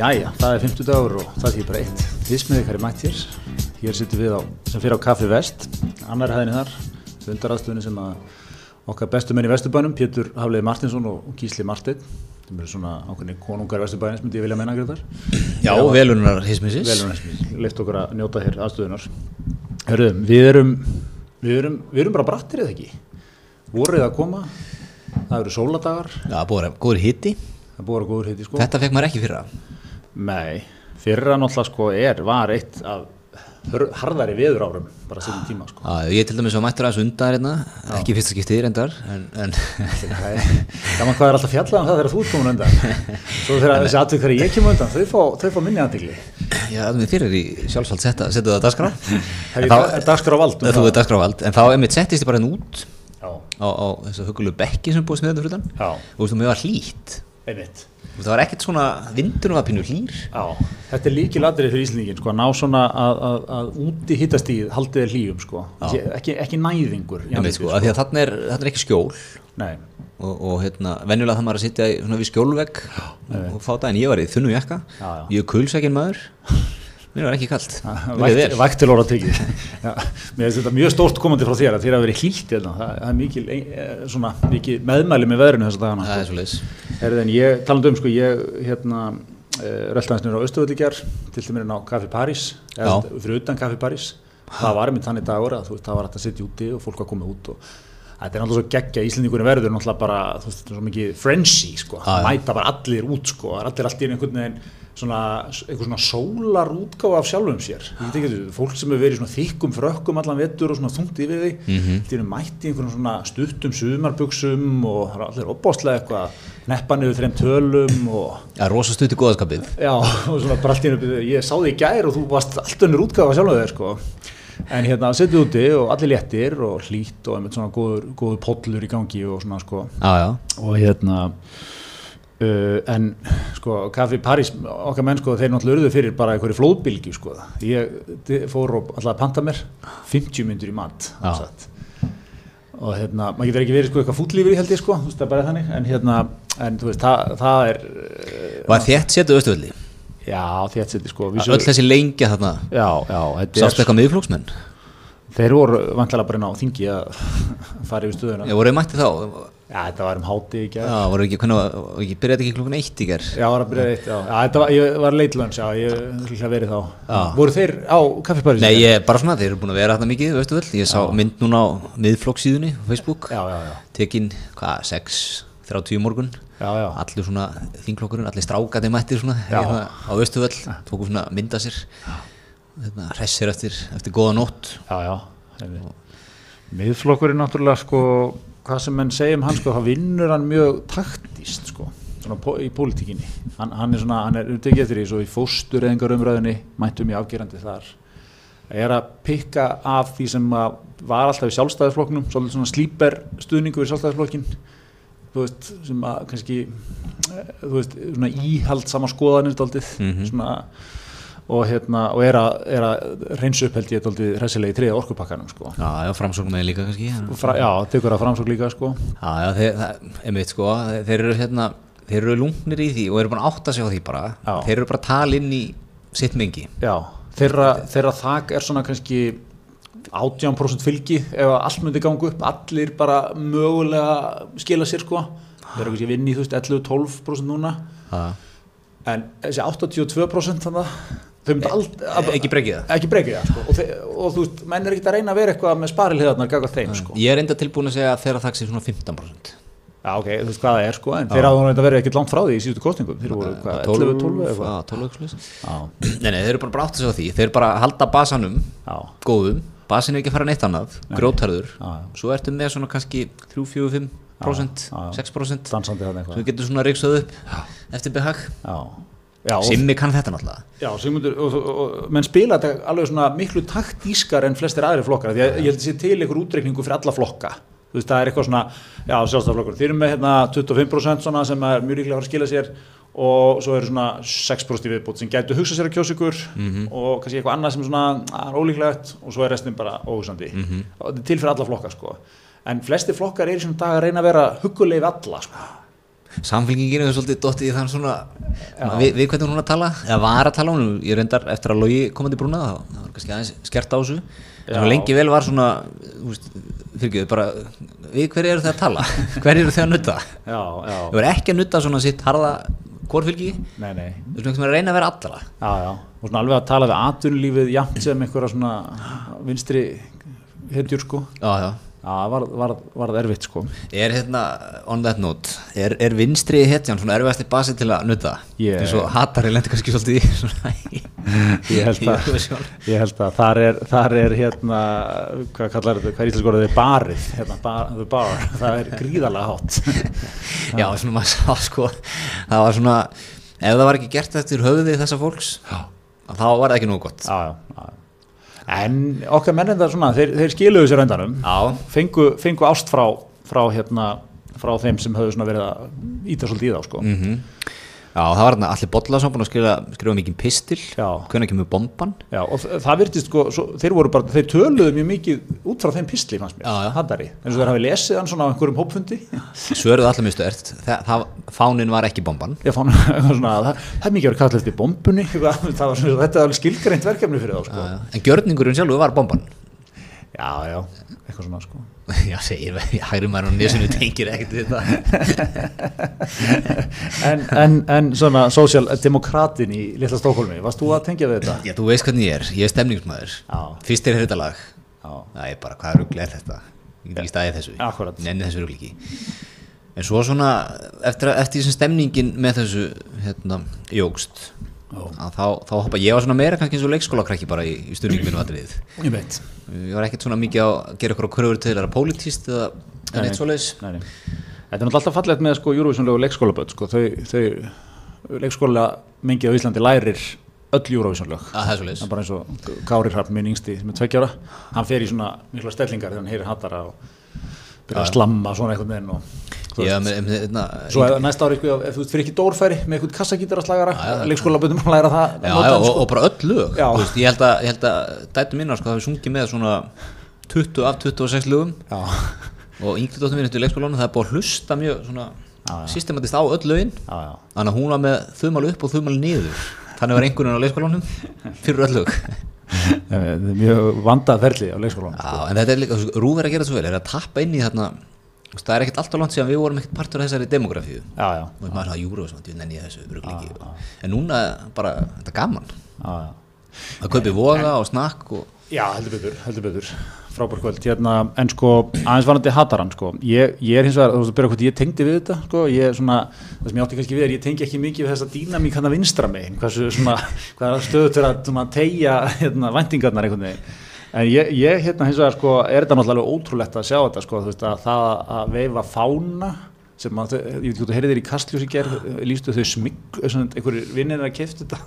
Jæja, það er 50 dagur og það er bara eitt. Þið smiðið hverju mætt hér. Hér sittum við á, sem fyrir á Kaffi Vest, annar hæðinni þar, fundaraðstöðunni sem að okkar bestu menn í Vesturbænum, Pétur Hafleði Martinsson og Gísli Martin, sem eru svona ákveðni konungar Vesturbænins, myndi ég vilja menna greiðar. Já, velunar hismisins. Velunar hismisins, leift okkur að njóta hér aðstöðunar. Hörruðum, við erum, við erum, við erum bara brattir eða ekki? Voruð að koma, það eru sóladagar. Já, búið að góður hitti. Það búið að góður hitti, sko. Þetta fekk maður ekki fyrra. Nei, fyrra náttúrulega sko er, var eitt af harðari veður árum bara setjum tíma sko. Já, ég til dæmis á mættur aðeins undan hérna, ekki fyrsta skiptið reyndar, en... en Gaman hvað er alltaf fjallað um það þegar þú ert komin undan. Svo þegar þessi atvið hverju ég kemur undan, þau fá, þau fá minni aðtegli. Já, það er fyrir í sjálfsvald setta, setja það að dagskrá. Það dagskrá vald. Um þú er dagskrá vald, en þá er mitt settist ég bara hérna út á, á þessu hugulegu bekki sem búið smiðan þann. Og þú veist, mér var hlýtt. Einmitt það var ekkert svona vindunum að pínu hlýr. Já, þetta er líki ladrið fyrir Íslandingin sko, að ná svona að, að, að úti hittastíð haldið er hlýjum sko, ekki, ekki næðingur veit, sko, sko. Þannig er, er ekki skjól. Nei. og, og hérna, venjulega það maður að sitja í skjólvegg og, og fá það en ég var í þunnu jakka, ég er kulsækinn maður. Mér var ekki kallt Væktil orða tekið. Mér finnst þetta mjög stórt komandi frá þér að þér að vera hlýtt hérna. það, er mikil, eh, svona, mikil meðmæli með veðrinu þess að dagana. Það er svo leiðis Herðin, ég talandu um sko, ég hérna eh, röldansnur á Östuvöldigjar til dæmis á Café Paris eða fyrir utan Café Paris það var einmitt þannig dagur að veist, það var hægt að sitja úti og fólk að koma út og þetta er náttúrulega svo geggja, Íslandingunni verður náttúrulega bara, þú veist, þetta er svo mikið frenzy sko, mæta bara allir út sko, allir allir einhvern veginn svona, eitthvað svona sólar útgáð af sjálfum sér. Ekki, fólk sem hefur verið svona þykkum frökkum allan vettur og svona þungt yfir því mm -hmm. til að mæti einhvern svona stuttum sumarbuksum og það er allir opbáslega eitthvað neppan yfir þreim tölum og Já, rosa stutt í góðaskapið Já, og svona bara allir, ég sá þig í gær og þú varst allt önnur útgáð af sjálfum þér sko. En hérna setið úti og allir léttir og hlýtt og einmitt svona góður, góður pollur í gangi og svona sko. Já, já. og hérna Uh, en sko Café Paris okkar menn sko þeir náttúrulega eruðu fyrir bara einhverju flóðbylgi sko. Ég fór og alltaf panta mér 50 myndur í mat og hérna maður getur ekki verið sko eitthvað fúllífur í held ég sko þú veist það er bara þannig. En hérna en þú veist það, það er Var þétt setu östuðli? Já þétt seti sko. Öll þessi lengja þarna. Já, já Sástu eitthvað miðflóksmenn? Þeir voru vantilega bara inn á þingi að fara yfir stöðuna. Já voruð mætti þá? Já, þetta var um háti í gerð. Já, voru ekki, hvernig, byrjaði ekki klukkan eitt í gerð? Já, var að byrjaði eitt, já. Já, þetta var, ég var leitlöns, já, ég hljóði að verið þá. Já. Voru þeir á kaffipariðsins? Nei, ég, bara svona, þeir eru búin að vera þarna mikið, veistu vel. Ég sá já. mynd núna á miðflokksíðunni á Facebook. Já, já, já. Tekinn, hvað, 6, 30 morgun. Já, já. Allir svona þingklokkurinn, allir strákandi mættir svona, hérna, á veistu vel, tóku svona. Hérna, já. Miðflokkurinn náttúrulega sko hvað sem menn segja um hann sko, þá vinnur hann mjög taktíst sko, í pólitíkinni. Hann, hann er svona, hann er upptekið eftir því svo í fóstur eða engar umræðinni mæntum ég afgerandi þar. Að er að pikka af því sem var alltaf í sjálfstæðisflokknum svolítið svona slíper stuðningu í sjálfstæðisflokkin þú veist, sem að kannski eh, þú veist, svona íhald sama skoðanir mm -hmm. svona og, hérna, og er að, er að reynsa upp held ég hressilega í triða orkupakkanum sko. Já, já, framsókn með líka kannski Fra, Já, tekur að framsókn líka sko. Já, já, þeir, það, einmitt sko þeir eru hérna, þeir eru lungnir í því og eru átt að segja því bara. Já. þeir eru bara að tala inn í sitt mengi. Já, þeirra, þeirra þak er svona kannski 18% fylgi ef allt myndi gangu upp. Allir bara mögulega skila sér sko. Þeir eru kannski vinn í þú veist 11-12% núna. Já. En þessi 82% þannig að þau myndi aldrei ekki breykið það. Ekki breykið það sko. og, þe og þú veist, menn er ekkert að reyna að vera eitthvað með sparilhiðarnar gagað þeim sko. ég er enda tilbúin að segja að þeirra þakks er svona 15% já ok, þú veist hvað það er sko en þeirra áður að vera ekkert langt frá því í síðustu kostningum þeir voru hvað, 11-12 eitthvað? Nei, nei, þeir eru bara brátt að segja því. Þeir eru bara að halda basanum góðum, basin er ekki að fara neitt annað grótarður, svo ertu með svona kannski 3-4-5 6% sem getur svona reyksað upp eftir behag Simmi kann þetta náttúrulega Já, Sigmundur, og, og, og menn spila þetta alveg svona miklu taktískar en flestir aðri flokkar því að ég held að sé til einhver útreikningu fyrir alla flokka þú veist, það er eitthvað svona, já, sjálfstaflokkur þeir eru með hérna 25% svona sem er mjög ríkilega að fara að skila sér og svo eru svona 6% í viðbútt sem gætu hugsa sér að kjósa ykkur mm -hmm. og kannski eitthvað annað sem svona er ólíklegt og svo er restin bara óhusandi mm -hmm. til fyrir alla flokka sko en flesti flokkar er í svona dag að reyna að vera huguleg við alla sko. Samfélginginu er svolítið dottið í þann svona við, við hvernig hún að tala, eða var að tala hún ég reyndar eftir að logi komandi brúna það, var kannski aðeins skert á þessu. En lengi vel var svona fyrirgeðu bara, við hverju eru þið að tala? Hverju eru þið að nutta þau verður ekki að nutta svona sitt harða nei. þú veist að reyna að vera allra. Já, já, og svona alveg að tala við atvinnulífið jæmt sem einhverja svona vinstri hendjur sko. Já, já það var, var, var erfitt sko. Er hérna, on that note er, er vinstri hetjan svona erfiðasti basi til að nutta? Yeah. eins og hatari lendur kannski svolítið í svona ég held að, ég held að þar, er, þar er hérna hvað kallar þetta, hvað er íslensk orðið barið hérna, bar, bar, það er gríðarlega hátt. Já, svona maður sá sko það var svona, ef það var ekki gert eftir höfði þessa fólks, þá var það ekki nú gott. Já, já, já en okkar mennindar svona, þeir, þeir skiluðu sér öndanum fengu, fengu ást frá, frá, hérna, frá þeim sem höfðu verið að íta svolítið í þá sko. mm -hmm. Já, það var allir Bodlason búin að skrifa, skrifa mikið pistil. Hvernig kemur bomban? Já, og það virtist sko, svo, þeir voru bara, þeir töluðu mjög mikið út frá þeim pistli fannst mér, hattari, eins og þeir hafi lesið hann svona á einhverjum hópfundi. Svöruðu allir mjög stöðert, fánin var ekki bomban. Já, fánin, svona, það, það er mikið að vera kallið eftir bombunni það var svona, þetta var skilgreint verkefni fyrir þá sko. já, já. En gjörningurinn sjálfu var bomban. Já, já, eitthvað svona sko Já, segir við, hægri maður og nesinu tengir ekkert þetta en, en, en svona sósjaldemokratin í Lilla Stokkólmi, varst þú að tengja við þetta? Já, þú veist hvernig ég er, ég er stemningsmæður Fyrst er þetta lag. Það er bara, hvað rugl er þetta? Ég ekki staðið þessu, Akkurat. nenni þessu rugl ekki. En svo svona, eftir, eftir þessum stemningin með þessu hérna, jógst þá, þá hoppa ég var svona meira kannski eins og leikskólakrækki bara í, í stundingum minu aðrið ég veit. Ég var ekkert svona mikið að gera okkur á kröfur til að vera pólitíst eða neitt svo leiðis þetta er náttúrulega alltaf fallegt með sko Eurovisionlegu leikskólaböld sko, þau, þau leikskóla mingið á Íslandi lærir öll Eurovisionlög það er bara eins og Kári Hrapp minn yngsti sem er tveggjára hann fer í svona mikla stellingar þegar hann heyrir hattara og byrja að slamma svona eitthvað með henn og Já, með, með, na, Svo næsta ári, sko, ef þú fyrir ekki dórfæri með eitthvað kassagítararslagara, leikskólaböndum að læra það Já, já og, sko. og bara öll lög. Veist, ég held að, að dætu minna sko, hafi sungið með svona 20 af 26 lögum. Já. og yngri dóttum minn eftir leikskólanum það er búin að hlusta mjög systematist á öll lögin. Þannig að hún var með þumal upp og þumal niður. Þannig var einhvern veginn á leikskólanum fyrir öll lög. Það er mjög vandað ferli á leikskólanum sko. en þetta er líka, rúver að gera svo vel er að tappa inn í þarna það er ekkert alltaf langt síðan við vorum ekkert partur af þessari demografíu. Og maður sagði júru og svona, nenni ég þessu bruglingi en núna bara, þetta er gaman. Já, já. að kaupi voga og snakk og... Já, heldur betur, heldur betur. Frábær kvöld, hérna, en sko aðeins varandi hataran, sko, ég, ég er hins vegar þú veist að byrja hvort ég tengdi við þetta, sko. Ég er svona, það sem ég átti kannski við er, ég tengi ekki mikið við þessa dýnamík hann að vinstra mig hversu svona, hvað er stöðu til að tegja, hérna, vendingarnar einhvern veginn En ég, ég hérna hins vegar sko, er þetta náttúrulega ótrúlegt að sjá þetta sko, þú veist að það að veifa fána sem að, ég veit ekki hvort þú heyrið þér í Kastljósi gerð, lístu þau smigl, einhverjir vinnir að kæfti þetta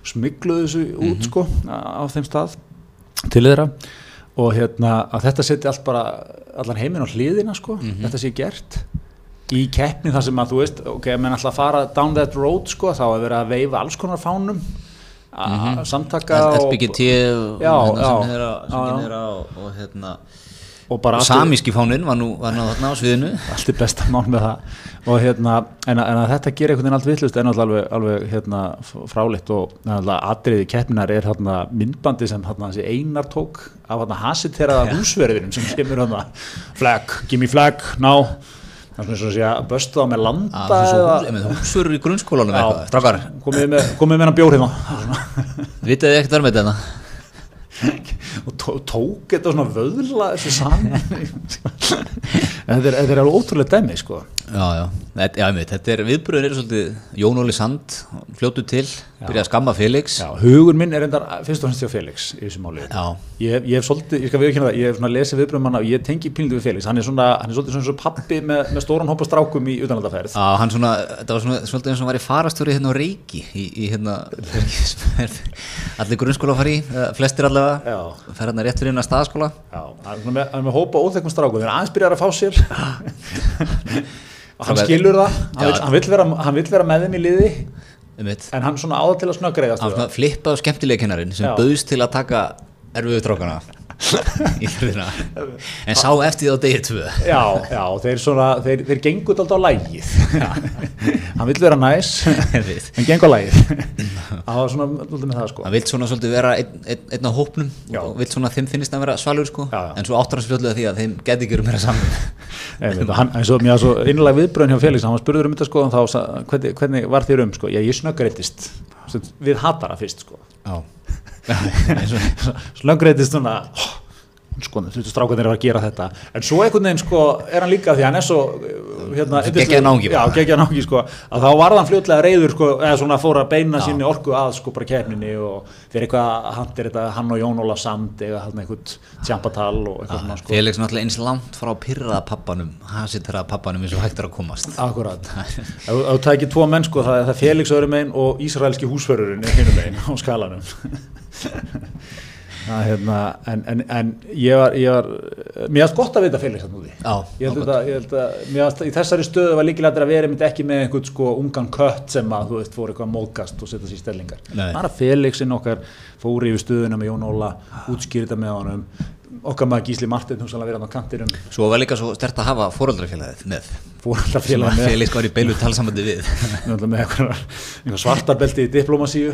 og smigluðu þessu út mm -hmm. sko á þeim stað til þeirra og hérna að þetta seti allt bara, allan heiminn á hliðina sko, mm -hmm. þetta sé gert í keppni þar sem að þú veist, ok, menn alltaf fara down that road sko, þá er verið að veifa alls konar fánum. Samtaka SBGT og hérna og hérna og samíski fánin var nú þarna á sviðinu. Allt er besta mál með það. Og hérna, en, en að þetta gerir einhvern veginn allt vittlust náttúrulega alveg, alveg hérna, fráleitt og aðriði keppninar er hérna myndbandi sem hérna þessi einar tók af hérna hasiteraða húsverðin sem kemur hérna flag, gimme flag, now það er svona að böstu á með landa eða húsfurur í grunnskólanum eitthvað, strakkar komið með, með hennar bjór hérna. Vitið ekkert verð með þetta? Og tók þetta svona vöðla þessu saman? Þetta er, er alveg ótrúlega dæmi sko já, já, þetta, já meit, þetta er viðbröður er svolítið Jón Óli Sand fljótu til, byrja að skamma Felix. Já, hugur minn er endar fyrst og fremst hjá Felix í þessu máli. Ég, ég hef svolítið, ég skal viðkynna það, ég hef svona lesið viðbröðum hann og ég tengi píldu við Felix. Hann er svona, hann er svolítið svona svona pappi með, með stóran hópa strákum í utanlandaferð. Já, hann svona, þetta var svona svolítið eins og var í farastöru hérna á Reiki í, í hérna allir grunnskóla fari, flestir allavega. Fer hérna rétt fyrir hérna staðskóla já, hann er með, með hópa óþekkum strákum, byrjar að sér hann skilur það. Hann vill, hann, vill vera, hann vill vera með þeim í liði. En hann svona áða til að snöggreiðast hann flippað á skemmtilegkennarin sem bauðst til að taka erfiðu trókana en sá eftir því á degi tvö. Já, já, þeir svona þeir, þeir gengur alltaf á lægið hann vil vera næs en gengur á lægið það var svona með það sko. Hann vil svona svolítið vera einn ein, ein á hópnum já. og vil svona þeim finnist að vera svalur sko. Já, en svo áttur hans fljóðlega því að þeim geti ekki um meira saman en svo mjög svo innlega viðbröðin hjá Felix hann var spurður um þetta sko þá, hvernig, hvernig var þér um sko? Ég snöggreitist við hatara fyrst sko. Slöngreitist svona sko, þú veist, strákarnir er að gera þetta. En svo einhvern veginn, sko, er hann líka því hann er svo, hérna geggja nági, já, geggja nági, sko, að þá var hann fljótlega reyður, sko, eða svona fór að beina síni orku að, sko, bara kefninni og fyrir eitthvað, hann er þetta, hann og Jón Óla Sand, eða hann eitthvað tjampatal og eitthvað svona, sko. Felix náttúrulega eins langt frá pyrraða pappanum að pappanum eins og hægt er að komast. Akkurat, þú tækir tvo menn, sko, það er Að, hérna, en, en, en ég var, ég var mér aðst gott að vita Felix í þessari stöðu var líkilega að vera ekki með einhvern sko ungan kött sem að þú veist fór eitthvað mókast og setja sér í stellingar. Er að Felixin okkar fóri yfir stöðuna með Jón Óla útskýrita með honum. Okkar maður Gísli Martin hún verið á kantinum. Svo var líka svo stert að hafa fóröldrafélagið með. Fóröldrafélagið með. Felix var í beilu talsamöndi við. Með svartabelti í diplomasíu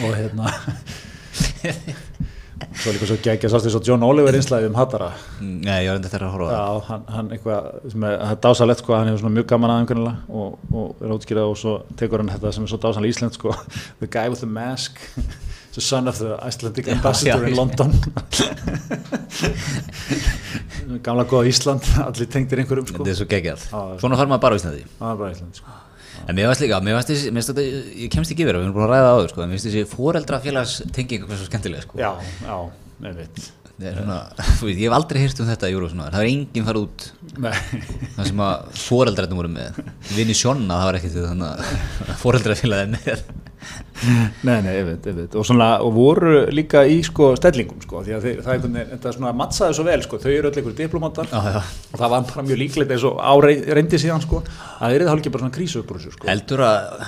og hérna Svo líka svo gegja sást því svo John Oliver einslæði um Hattara Nei, ég var enda þeirra að horfa Já, hann, hann eitthvað sem er, er dásalett sko, hann hefur svona mjög gaman aðeins og, og er ótskýrað og svo tekur hann þetta sem er svo dásanlega íslenskt sko. The guy with the mask The son of the Icelandic ambassador já, já, in London. Gamla góða Ísland allir tengtir einhverjum sko. Þetta er svo geggjað. Svona far maður bara Íslandi. Það er bara Íslandi sko En mér veist líka, mér veist þessi, mér veist þetta, ég kemst ekki verið, við erum búin að ræða á þau sko, mér veist þessi foreldrafélagstenging eitthvað svo skemmtilega sko. Já, já, með veit. Svona, þú veit, ég hef aldrei hýrt um þetta í Júrósson, það er enginn farið út, það sem að foreldrarnir voru með, vinni sjónna, það var ekkert því þannig að foreldrafélagið með. Nei, nei, ég veit, ég veit og svona, og voru líka í sko stellingum sko, því að þeir, það er einhvern veginn, þetta svona mattsaði svo vel sko, þau eru öll einhverjum diplomatar já, já. og það var bara mjög líklegt eins og á reyndi síðan sko, að það er það ekki bara svona krísu upp úr þessu sko. Heldur að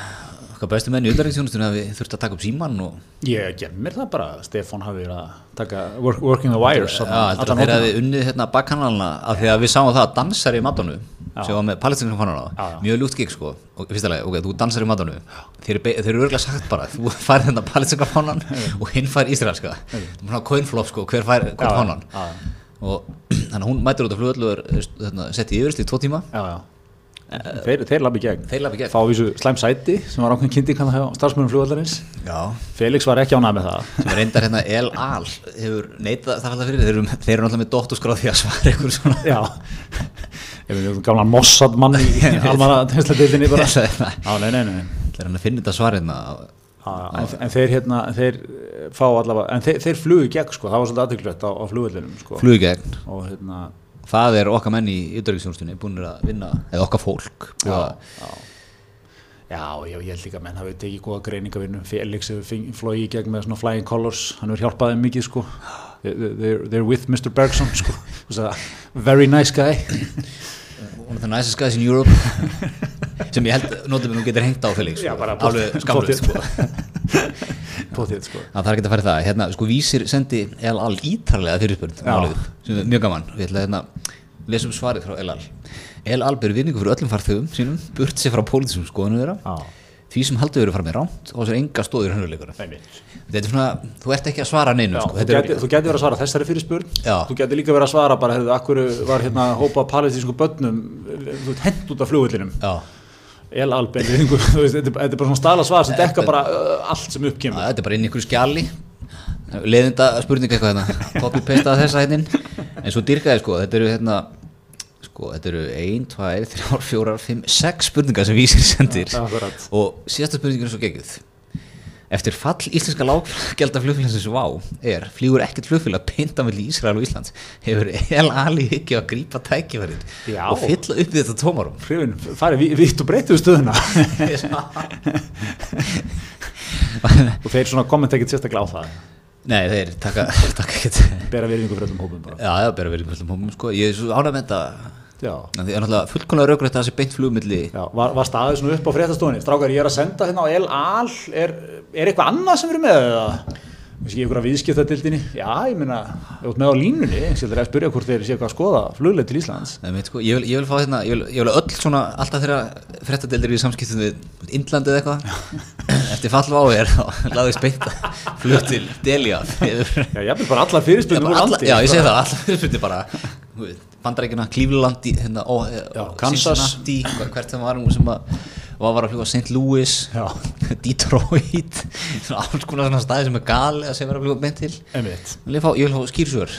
okkar bestu menn í uðlæringsjónustunni hafi þurft að taka upp síman og... Ég gemir það bara, Stefan hafi verið að taka work, working the wires Já, þegar þeir hafi unnið hérna bakkanalna af því að við sáum það að dansar í matonu sem var með palestinska fanana mjög ljútt gig sko, og fyrstulega, ok, þú dansar í matonu þeir eru örgulega sagt bara þú fær hérna palestinska fanan og hinn fær ísraelska, það er svona coinflop sko, hver fær fanan og þannig að hún mætur út af flugöldu og hérna, sett í yfirst í tvo tíma. Já, já Þeir, þeir lafi gegn, gegn. fá vísu slæm sæti sem var ákveðin kynning hann á starfsmjörnum fljóðallarins Felix var ekki ánað með það. Sem er reyndar hérna El Al hefur neitað það fyrir. Þeir eru, þeir eru alltaf með dótturskráð því að svara ykkur svona. Já, gamla Mossad mann í almanna tegnsladildinni bara. Á, nei, nei, nei. Þeir hann að finna þetta svarina en, en þeir hérna þeir fá allavega, en þeir, þeir flugi gegn sko, það var svolítið aðtöklött á, á fljóðallinum sko. flugi gegn. Og hérna það er okkar menn í yttervíksjónustunni búin að vinna, eða okkar fólk já, já. já, já, ég held líka menn hafi tekið góða greiningavinnu Felix hefur flóið í gegn með svona flying colors hann hefur hjálpað þeim mikið sko they're, they're with Mr. Bergson sko very nice guy one of the nicest guys in Europe sem ég held, notum við, þú getur hengt á Felix sko. alveg skamluð sko. Potið, sko. það er ekki að fara það. Hérna, sko vísir sendi El Al ítarlega fyrirspörn sem er mjög gaman. Við ætlum að hérna, lesum svarið frá El Al. El Al ber vinningu fyrir öllum farþögum sínum burt sér frá pólitísum skoðinu þeirra. Ah. Því sem haldur eru að fara með ránt og þess er enga stóðir hannuleikara þetta er svona, þú ert ekki að svara neinu Já, sko. þú getur geti verið að svara þessari fyrirspurn. Þú getur líka verið að svara bara hefur, akkur var hérna hópa palestísku börnum hend út af fljóðvillinum el-albein þetta er bara svona stala svar sem dekka bara uh, allt sem uppkymur þetta er bara inn í ykkur skjali. Leðinda spurning eitthvað hérna. Copy-paste að þessa hérna en svo dyrkaði sko. Þetta eru hérna sko þetta eru 1, 2, 3, 4, 5 6 spurningar sem vísir sendir. Og síðasta spurningin er svo geggjuð. Eftir fall íslenska lággjaldar flugfélagsins VÁ er flýgur ekkert flugfélag pinta með Ísrael og Íslands? Hefur El Ali ekki að grípa tækifærið og fylla upp þetta tómarum Frifin, farið vitt og breytið stöðuna. Og þeir svona kommenta ekkert sérstaklega á það. Nei, þeir taka ekkert Bera verðingu fyrir öllum hópum bara. Já, já, bera verðingu fyrir öllum hópum sko. Ég er svo ánæg með þetta það er náttúrulega fullkonlega raugrætt að það sé beint flugmiðli var, var staðið svona upp á fréttastofunni strákar ég er að senda hérna á El Al er, er eitthvað annað sem eru með það? Þessi ykkur að viðskiptadildinni, já, ég meina, ég veit með á línunni, ég skilður að spyrja hvort þeir séu eitthvað að skoða flugleið til Íslands. Nei, veit, sko, ég, vil, ég vil fá hérna, ég ég vil öll svona, alltaf þegar frettadildir í samskiptum við Indlandið eitthvað, eftir fallva á þér, þá laðist beita flug til Delja. Já, ég vil bara allar landi. Já, ég segi það, allar fyrirspilnum bara, bandarækina, Cleveland, hérna, ó, já, Kansas, hvert það var sem að það var að fljúa St. Louis Detroit alls konar svona staði sem er gali að sem er að fljúa beint til. Ég vil fá skýrsur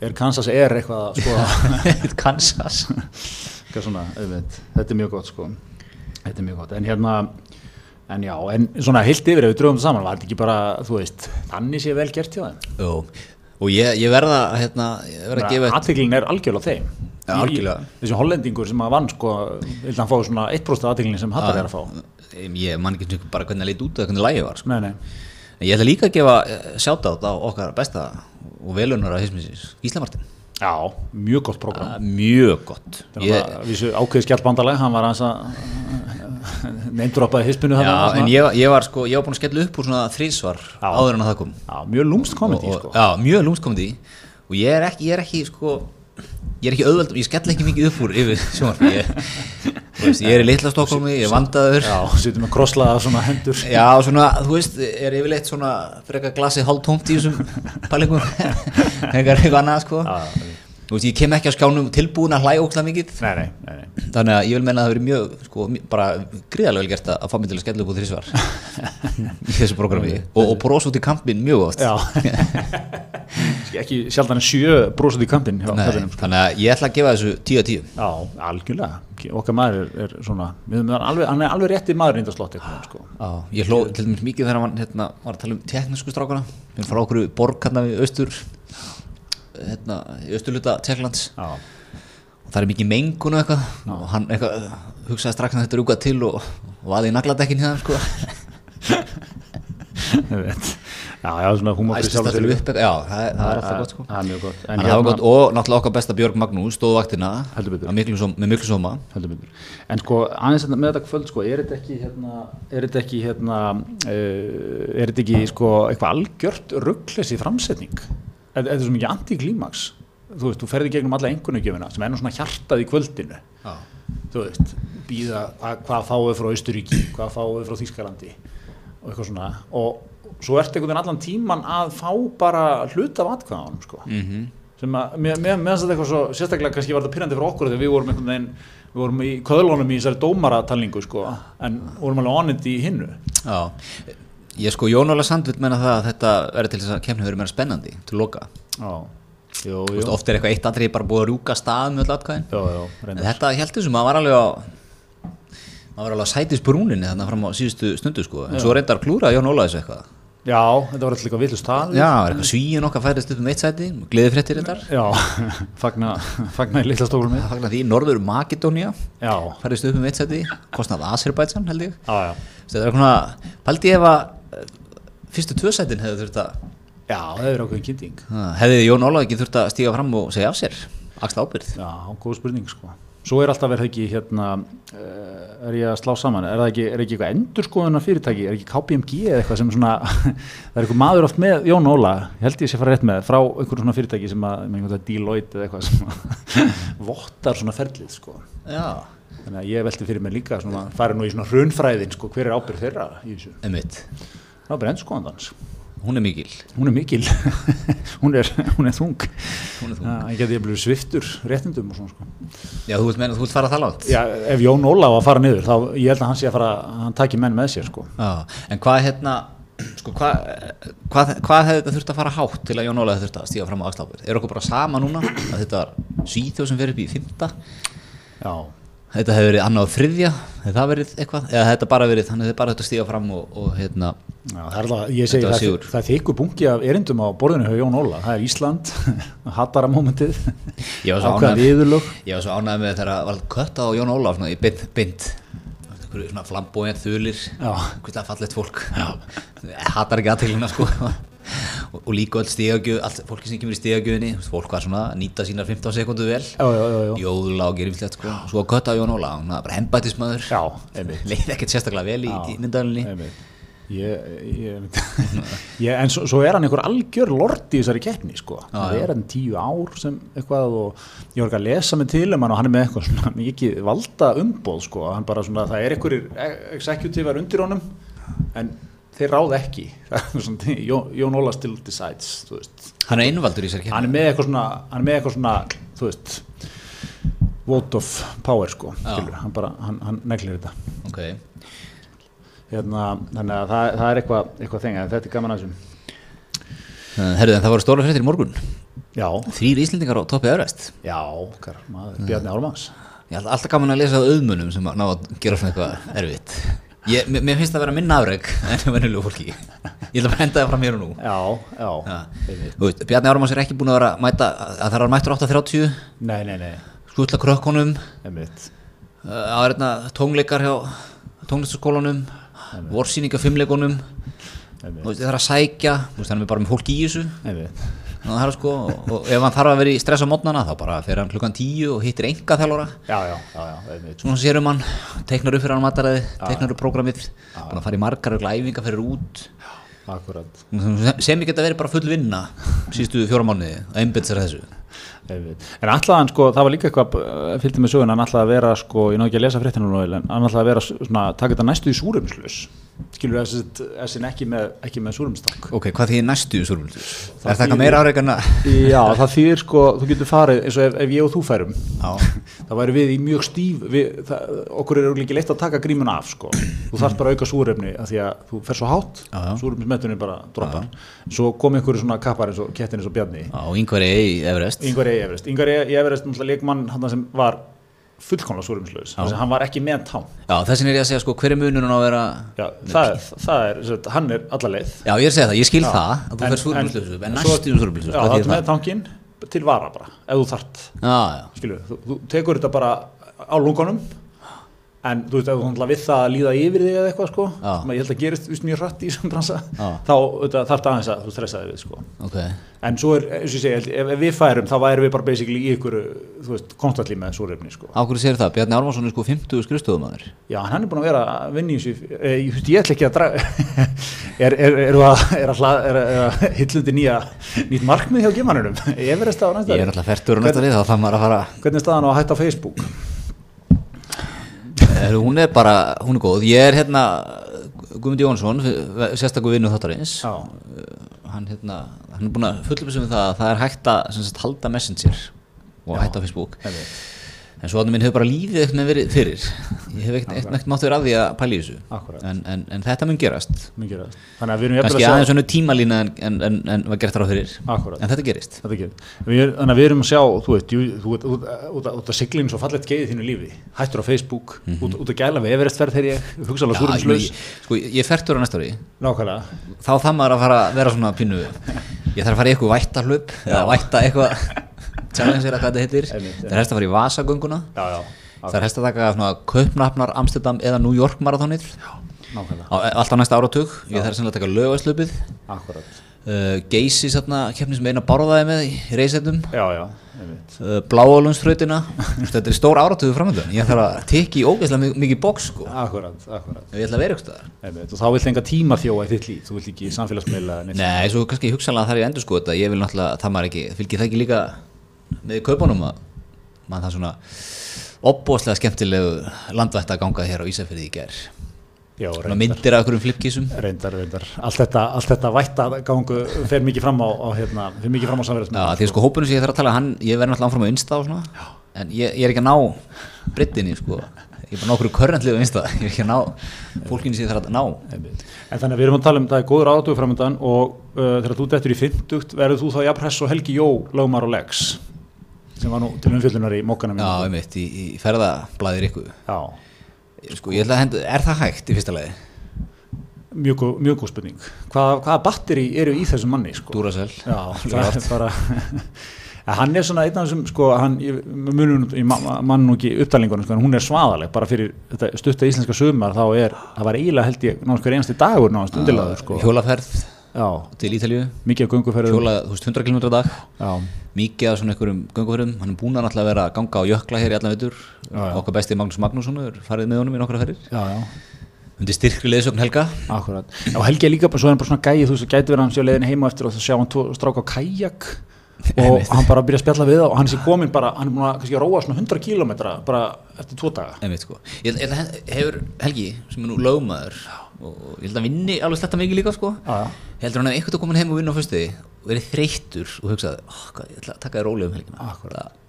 er Kansas er eitthvað að skoða? Kansas. Svona, þetta er mjög gott sko. Þetta er mjög gott. En hérna en já, en svona heilt yfir ef við drögum það saman var þetta ekki bara, þú veist, þannig sé vel gert hjá þeim? Jú, og ég, ég verða hérna, ég verða að gefa aðteglin er algjörlega þeim ja, algjörlega. þessi hollendingur sem að vann sko, vil hann fá svona 1% aðteglin sem hattar er að fá ég man ekki bara hvernig það lít út eða hvernig lægi var sko. nei, nei. ég ætla líka að gefa sjátt átt á okkar besta og velunar að Íslamartin Já, mjög gott program. Uh, mjög gott. Ég, ákveði skjálpbandaleg, hann var aðeins að neindrópaði hispinu. Já, en ég, ég var sko, ég var búin að skella upp úr svona þrísvar áður en að það kom. Já, mjög lúmst komedi, sko. Já, mjög lúmst komedi og ég er ekki, ég er ekki, sko, ég er ekki auðveld, ég skella ekki mikið upp úr yfir sjónvarpi. Ég, veist, ég er í litla Stokkólmi, ég er vandaður. Já, sýtum með krosslaða svona hendur. Já, svona, þú veist, er yfirleitt svona frekar glasið hálf tómt í þessum pælingum, eitthvað annað, sko. Já, Þú veist, ég kem ekki á skjánum tilbúin að hlæja ógslag mikið. Nei, nei, nei. þannig að ég vil menna að það veri mjög sko, bara gríðarlega vel gert að fá mig til að skella upp úr þrísvar í þessu programmi og, og bróðs út í kampin mjög oft. Ekki sjálf þannig sjö bróðs út í kampin sko. þannig að ég ætla að gefa þessu 10-10 Já, algjörlega. Okkar maður er, er svona alveg, hann er alveg rétti maður reynda slott sko. Ég hló til dæmis mikið þegar hann hérna, var að tala um teknísku strákana við fara okkur borg hérna hérna, í östuluta Tjekklands og það er mikið mengun og eitthvað. Já. og hann eitthvað, hugsaði strax að þetta er úgað til og, og aðið nagladekkin hérna sko. Ég veit. Já, já, svona húmafri sjálf sér. upp Já, það, það er alltaf gott sko. Það er mjög gott. En það var gott og náttúrulega okkar besta Björg Magnús stóð vaktina með miklu soma En sko, aðeins með þetta kvöld sko er þetta ekki hérna er þetta ekki hérna uh, er þetta ekki sko eitthvað algjört rugglesi framsetning þetta er svo mikið anti-klímaks þú veist, þú ferði gegnum alla engunugjöfina sem er nú svona hjartað í kvöldinu. Ah. þú veist, býða hvað, fáið frá Austuríki, hvað fáið frá Þýskalandi? Og eitthvað svona. Og svo ert einhvern veginn allan tíman að fá bara hluta af atkvæðanum sko. mm -hmm. sem að, meðan þetta eitthvað svo sérstaklega kannski var þetta pyrrandi fyrir okkur þegar við vorum einhvern veginn við vorum í köðlónum í þessari dómaratalningu sko, en vorum alveg onnit í hinnu. Já Ég sko, Jón Óla Sand vil menna það að þetta verður til þess að kemna verið meira spennandi til loka. Oft er eitthvað eitt aðrið bara búið að rúka stað með öll atkvæðin. En þetta heldur sem að var alveg á maður var alveg að sætis brúninni þannig að fram á síðustu stundu sko. En já. svo reyndar klúra Jón Óla þessu eitthvað. Já, þetta var alltaf eitthvað villust stað Já, eitthvað svíin okkar færist upp um eitt sæti gleði fréttir þetta Já, fagna, fagna í litla stólum Fagna því, Norður Makedónia færist upp um eitt sæti kostnað Azerbaijan held ég. Já, já. Þetta er eitthvað, paldi ég ef að fyrstu tvösætin hefði þurft að Já, það hefur ákveðin kynning Hefði Jón Óláð ekki þurft að stíga fram og segja af sér? Axla ábyrð Já, góð spurning sko. Svo er alltaf verið ekki hérna uh, er ég að slá saman, er það ekki, er ekki eitthvað endurskoðuna fyrirtæki, er ekki KPMG eða eitthvað sem svona, það er eitthvað maður oft með Jón Óla, held ég sé fara rétt með frá einhverjum svona fyrirtæki sem að, með einhvern veginn Deloitte eða eitthvað sem vottar svona ferlið sko. Já. Þannig að ég velti fyrir mig líka svona, fara nú í svona hrunfræðin sko, hver er ábyrð þeirra í þessu? Emitt Það er bara endurskoðandans Hún er mikil. Hún er mikil, hún, er, hún er þung. Er Það geti ég blið sviftur réttindum og svona sko. Já, þú vilt, vilt fara það látt Já, ef Jón var að fara niður þá ég held að hann sé að fara, hann takir menn með sér sko. Já, en hvað hérna sko, hvað hva, hva hefði þetta þurft að fara hátt til að Jón Óla hefði þurft að stíga fram á afsláfur Er okkur bara sama núna að þetta var síþjóð sem verið upp í fymta Já þetta hefur verið annað og þriðja hefur það verið eitthvað, eða þetta bara verið þannig að þetta bara þetta stíga fram og, og hérna Já, það er alveg, ég segi það, það er þykku bungi af erindum á borðinu hjá Jón Óla. Það er Ísland, hattara mómentið ákveða viðurlög? Ég var svo ánægð með þegar það var kött á Jón Óla svona, í bind, bind svona flambóið þulir, hvernig það fallet fólk. Hattar ekki aðteglina sko og, og líka öll stíðagjöð, allt fólki sem kemur í stíðagjöðinni fólk var svona að nýta sínar 15 sekundu vel. Jóðla og gerimslegt sko. svo að kötta Jón Óla, hann var bara hembætismæður leið ekkert sérstaklega vel í, í myndaðalunni Ég, ég, ég, en svo, svo er hann einhver algjör lort í þessari keppni sko. það er hann tíu ár sem eitthvað og ég voru ekki að lesa mig til um hann og hann er með eitthvað svona mikið valda umbóð sko. hann bara svona, það er einhverjir exekutivar undir honum en þeir ráð ekki. Jón, Óla still decides hann er einvaldur í þessari keppni hann er með eitthvað svona, hann er með eitthvað svona þú veist vote of power sko, hann bara, hann, hann neglir þetta. Ok. Hérna, þannig að það, það er eitthvað, eitthvað þengi, þetta er gaman aðsum Herruð, en það voru stóra fréttir í morgun. Já. Þrýr Íslendingar á toppið öðræst Já, okkar, maður, Bjarni Álmans Ég held alltaf gaman að lesa auðmunum sem ná að gera svona eitthvað erfitt ég, Mér finnst það að vera minna afreg en vennilega fólki. Ég ætla að henda það fram hér og nú. Já, já, já. Veist, Bjarni Álmans er ekki búin að vera að mæta að það er mættur 8.30 Nei, nei, nei. Skutla krökkunum. Það er hérna tónleikar hjá tónlistaskólanum vorsýninga fimmleikunum það er að sækja þannig að við bara með fólk í þessu er, sko, og, og ef hann þarf að vera í stress á mótnana þá bara fer hann klukkan tíu og hittir enga þjálfara svona sérum hann teiknar upp fyrir hann mataræði teiknar upp prógramið bara fara í margar æfinga fyrir út. Akkurat. sem ég geta verið bara full vinna sístu fjóra mánuði að einbindsa þessu En alltaf sko, það var líka eitthvað eh, fylgtið með söguna, hann alltaf að vera sko, ég ná ekki að lesa fréttinu nú, en hann alltaf að vera svona, taka þetta næstu í súrumslus skilur þessin ekki með, með súrumstakk. Ok, hvað þýðir næstu í súrumslus? Er það eitthvað meira áreikana? Já, það þýðir sko, þú getur farið eins og ef, ef ég og þú færum. Þá væri við í mjög stíf við, það, okkur er ekki leitt að taka grímun af sko. þú þarfst bara að auka súrefni að því að þú fer svo hátt, súrumsmetunni bara droppar, svo kom einhverju svona kappar eins og kettin eins og bjarni er í Everest er í Everest, er Everest leikmann sem var fullkomlega súrumslaus hann var ekki með tám. Já, þessin er ég að segja sko, hver er mununum að vera Já, það, það er, hann er alla leið. Já, ég er að segja það, ég skil já. það að þú fer súrumslaus en næstum súrumslaus Já, það er með tankin til vara bara, ef þú þart. Skilju, þú, þú tekur þetta bara á lungunum en þú veist, ef þú við það að líða yfir þig eða eitthvað sko, sem ég held að gerist vist, mjög hratt í þessum bransa, þá þarf það aðeins að þú stressaði við sko. Okay. en svo er, eins og ég segi, ef, ef við færum þá væri við bara basically í ykkur þú veist, konstantli með súrefni sko. Áhverju sér það? Bjarni Ármarsson er sko 50 skrifstofumæður Já, hann er búin að vera að vinni í þessu eh, ég, ég ætla ekki að draga er, er, er að, að, að hillundi nýja nýtt markmið hjá gemanunum Ég er alltaf færtur og næsta lið, þá þannig að fara Hvernig staðan á að hætta á Facebook? Hún er bara, hún er góð. Ég er hérna Guðmund Jónsson sérstaklega vinnu þáttarins. Hann, hérna, hann er búin að fullupisa um það að það er hægt að sagt, halda messenger og Já. hægt á Facebook en svo að minn hefur bara lífið eitthvað verið fyrir. Ég hef ekkert verið að því að pæli þessu. En, en, en þetta mun gerast, mun gerast. kannski aðeins svona tímalína en, en var gert á fyrir. Akkurat. en þetta gerist. Við, þannig að við erum að sjá þú veit, út af siglinn svo fallet geiði þínu lífi, hættur á Facebook mm -hmm. út, út af gæla við Everestferð þegar ég. Hugsa alveg súrumslaus sko, ég er færtur á næsta ári. Nákvæmlega. þá það maður að fara að vera svona pínu ég þarf að fara í eitthvað vætta hlup eða vætta eitthvað challenger að hvað þetta heitir. Það er hægt að fara í Vasagönguna. Það er hægt að taka Kaupnafnar, Amsterdam eða New York marathónið alltaf næsta áratug. Ég þarf að taka lögvæslöpið uh, Geysi keppni sem eina bárðaði með í reysetum uh, Bláalunnsfröytina þetta er stór áratugu framöndan ég þarf að teki ógeðslega mikið bóks sko. akkurat, akkurat. ég ætla að vera ykkur og þá vilt enga tíma þjóa í þitt líf. Þú vilt ekki samfélagsmiðla nei, svo kannski hugsanlega þarf ég að endur sko þetta. Ég vil náttúrulega, það maður ekki, fylgir það ekki líka með kaupunum að mann það svona opbóslega skemmtilegu landvætt að ganga hér á Ísafjörði í gerð myndir af einhverjum flipkísum. Reyndar, reyndar, allt þetta, allt þetta vætt að gangu fer mikið fram á, á hérna, fer mikið fram á samverðismenn Já, því sko hópunum sem ég þarf að tala, hann, ég verði náttúrulega áfram á Insta og svona, en ég, ég er ekki að ná brittinni, sko, ég er bara nákvæmlega körrandlið á Insta, ég er ekki að ná fólkinni sem ég þarf að ná. En þannig að við erum að tala um það er góður átöðu framöndan og uh, þegar þú dettur í 50 verður þú þá jafnpress og Helgi Jó lögumar og legs sem var nú til umfjöldunar í mókanum Já, um eitt, í, í ferðablaðir ykkur Já Sko, ég ætla að henda, er það hægt í fyrsta lagi? Mjög, mjög góð spurning Hvað, hvaða batteri eru í þessum manni? Sko? Duracell Já, það er bara Hann er svona einn af þessum, sko, hann, munum í mann og ekki upptalingunum, sko, hún er svaðaleg, bara fyrir stutta íslenska sömur, þá er, það var eiginlega held ég, náttúrulega einasti dagur náttúrulega sko. Hjólaferð Já. til Ítalju mikið af gunguferðum hjóla, þú veist, 100 km dag. Já. mikið af svona einhverjum gunguferðum hann er búin að náttúrulega vera að ganga á jökla hér í allan veitur okkar besti Magnús Magnússon er farið með honum í nokkra ferðir. Undir styrkri leðsögn Helga. Akkurat, og Helgi er líka bara svo en bara svona gæi þú veist, gæti verið hann sér leiðin heima eftir og það sjá hann stráka á kajak. Og hann bara byrja að spjalla við það og hann sé komin bara, hann er búin að róa svona 100 km bara eftir tvo daga. Sko. ég, ég, hefur Helgi sem er nú lögmaður og ég held að vinni alveg sletta mikið líka sko. heldur hann að einhvern veginn komin heim og vinna á fyrstuði og verið þreyttur og hugsaði oh, ég ætla að taka þér rólega um helgina.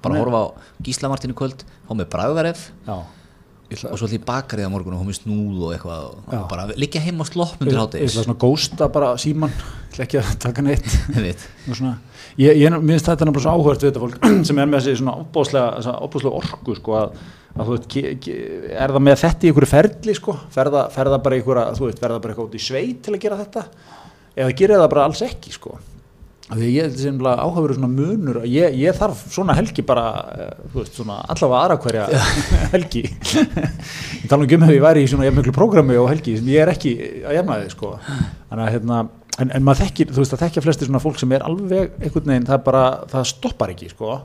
Bara horfa á Gíslamartinu kvöld fá með bræðveref og svo allir bakarið á morgun og hómið snúð og eitthvað og, og bara liggja heim á sloppnum til hátis Ég ætla svona gósta bara síman ég ætla ekki að taka neitt. Svona, ég, ég minnst þetta er náttúrulega svo áhört við þetta fólk sem er með þessi svona opbóslega orku sko að, að veit, er það með þetta í einhverju ferli sko, ferða, ferða bara einhverja, þú veit, ferða bara eitthvað út í sveit til að gera þetta? Eða gerir það bara alls ekki sko því ég held sem áhafur svona munur ég, ég þarf svona helgi bara eh, veist svona allavega aðra hverja helgi. Ég tala um að ég væri í svona jafnmjöglu prógrami og helgi sem ég er ekki að jafna þig sko. Að hérna en, en maður þekkir, þú veist að þekkja flesti svona fólk sem er alveg einhvern veginn, það bara það stoppar ekki sko.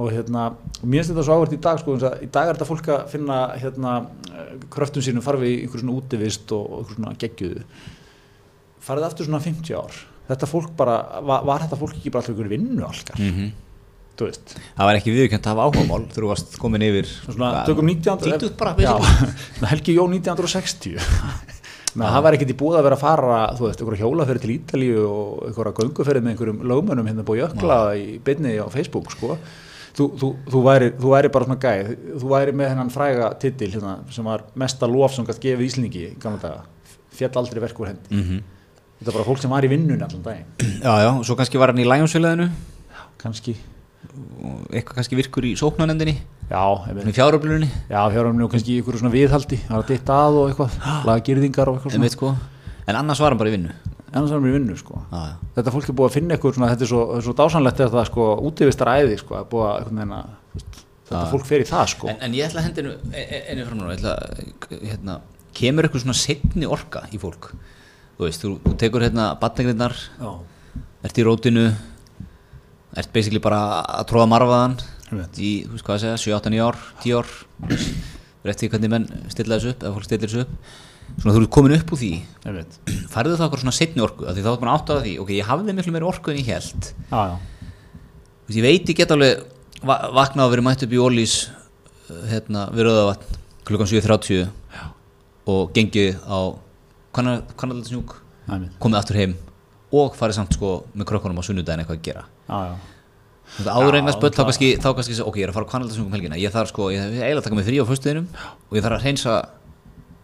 Og hérna, mér finnst þetta svo áhvert í dag sko, í dag er þetta fólk að finna hérna kröftum sínum farfi í einhver svona útivist og einhver svona gegjuðu farið aftur svona 50 ár þetta fólk bara, var, var þetta fólk ekki bara alltaf einhverju vinnu allkar mm -hmm. það var ekki viðkjönd að hafa áhugamál þú varst komin yfir svona, tökum 1900 bara, já, Helgi Jó 1960 það var ekkert í búið að vera að fara þú veist, einhverja hjólaferði til Ítalíu og einhverja gönguferði með einhverjum lögmönum hérna búið jökla í byrni á Facebook sko. Þú, þú, þú, væri, þú væri bara svona gæð þú væri með hennan fræga titil hérna, sem var mesta lof sem gætt gefið Íslingi fjall aldrei verkur hendi. Mm -hmm. Þetta er bara fólk sem var í vinnunni allan daginn. Já, já, og svo kannski var hann í lægjumsfélaginu Kannski. Eitthvað kannski virkur í sóknarnendinni Já, í fjáröflunni Já, fjáröflunni og kannski ykkur svona viðhaldi. Það var ditt að og eitthvað, lagagýrðingar og eitthvað en, sko. en annars var hann bara í vinnu. Annars var hann bara í vinnu, sko. Já, já. Þetta fólk er búið að finna eitthvað svona, þetta er svo, svo dásanlegt þetta, sko, útífistar æði, sko að að, veginn þetta fólk fer í það, sko. En, en ég ætla að hendinu, einu fram núna. Hérna, kemur eitthvað svona setni orka í fólk þú veist, þú, þú tekur hérna batningrinnar ert í rótinu ert basically bara að tróða marfaðan í, þú veist hvað að segja, 7-8-9 ár 10 ár rétt því hvernig menn stilla þessu upp, eða fólk stillir þessu upp. Svona þú ert komin upp úr því. Færðu það okkur svona setni orku þá er maður átt á því, ok, ég hafði miklu meiri orku en ég held já, já. Veist, ég veit ég get alveg va vaknað að vera mætt upp í ólís hérna, við Röðavatn klukkan 7.30 og gengið á kannaldasnjúk komið aftur heim og farið samt sko með krökkunum á sunnudagin eitthvað að gera. Ah, áður einhvers spöld þá kannski, þá kannski ok, ég er að fara á kannaldasnjúk um helgina. Ég þarf sko, ég er eiginlega að taka mig frí á fyrstuðinum og ég þarf að reynsa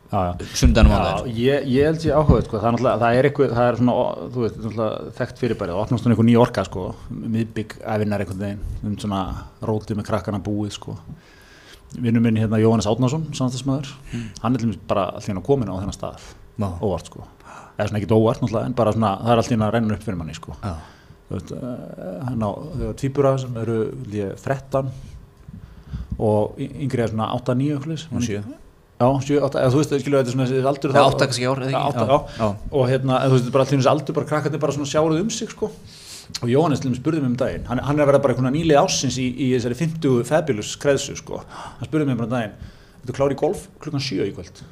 sunnudaginum á það ég, ég held sér áhugað sko, það, það er eitthvað, það er svona þú veist, þekkt fyrirbærið. Og opnast svona einhver ný orka sko, miðbygg æfinnar einhvern veginn. Um sko. Vinnum minni hérna Jóhannes Átnarsson samstagsmaður, mm. hann er bara alltaf komin á þennan stað óvart sko. Eða svona ekkit óvart náttúrulega en bara svona það er alltaf að reyna upp fyrir manni sko. Veist, uh, hann á tvíbura sem eru líka 13 og yngri er svona 8-9 Já, 7, 8, eða þú veist, skilju, þetta er svona aldur Það er 8 kannski ár, eða ekki? Já, já, og hérna, þú veist, bara þessi aldur, bara krakkarnir bara svona sjáruð um sig, sko. Og Jóhannes til og með spurði mér um daginn hann, hann er vera bara einhvern nýlið ásins í, í þessari 50 fabulous kreðsu, sko. Hann spurði mér um daginn, þú klári golf klukkan 7 í kvöld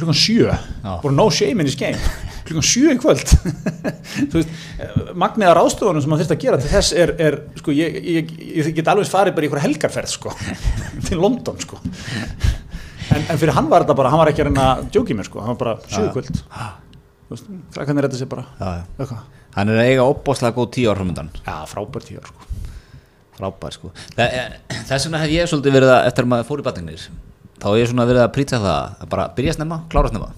klukkan sjö, bara no shame in this game. Klukkan sjö í kvöld. Magniða ráðstofunum sem maður þurft að gera til þess er, er sko, ég, ég, ég get alveg farið bara í einhverja helgarferð sko, til London sko. En, en fyrir hann var þetta bara, hann var ekki að reyna að djóki mér sko, hann var bara sjö í kvöld. Hann er að eiga opbáslega góð tíu ár já, frábær tíu ár sko. Frábær sko, þess vegna hef ég svolítið verið að eftir að maður fór í batningnir þá er ég svona verið að prýta það að bara byrja snemma, klára snemma.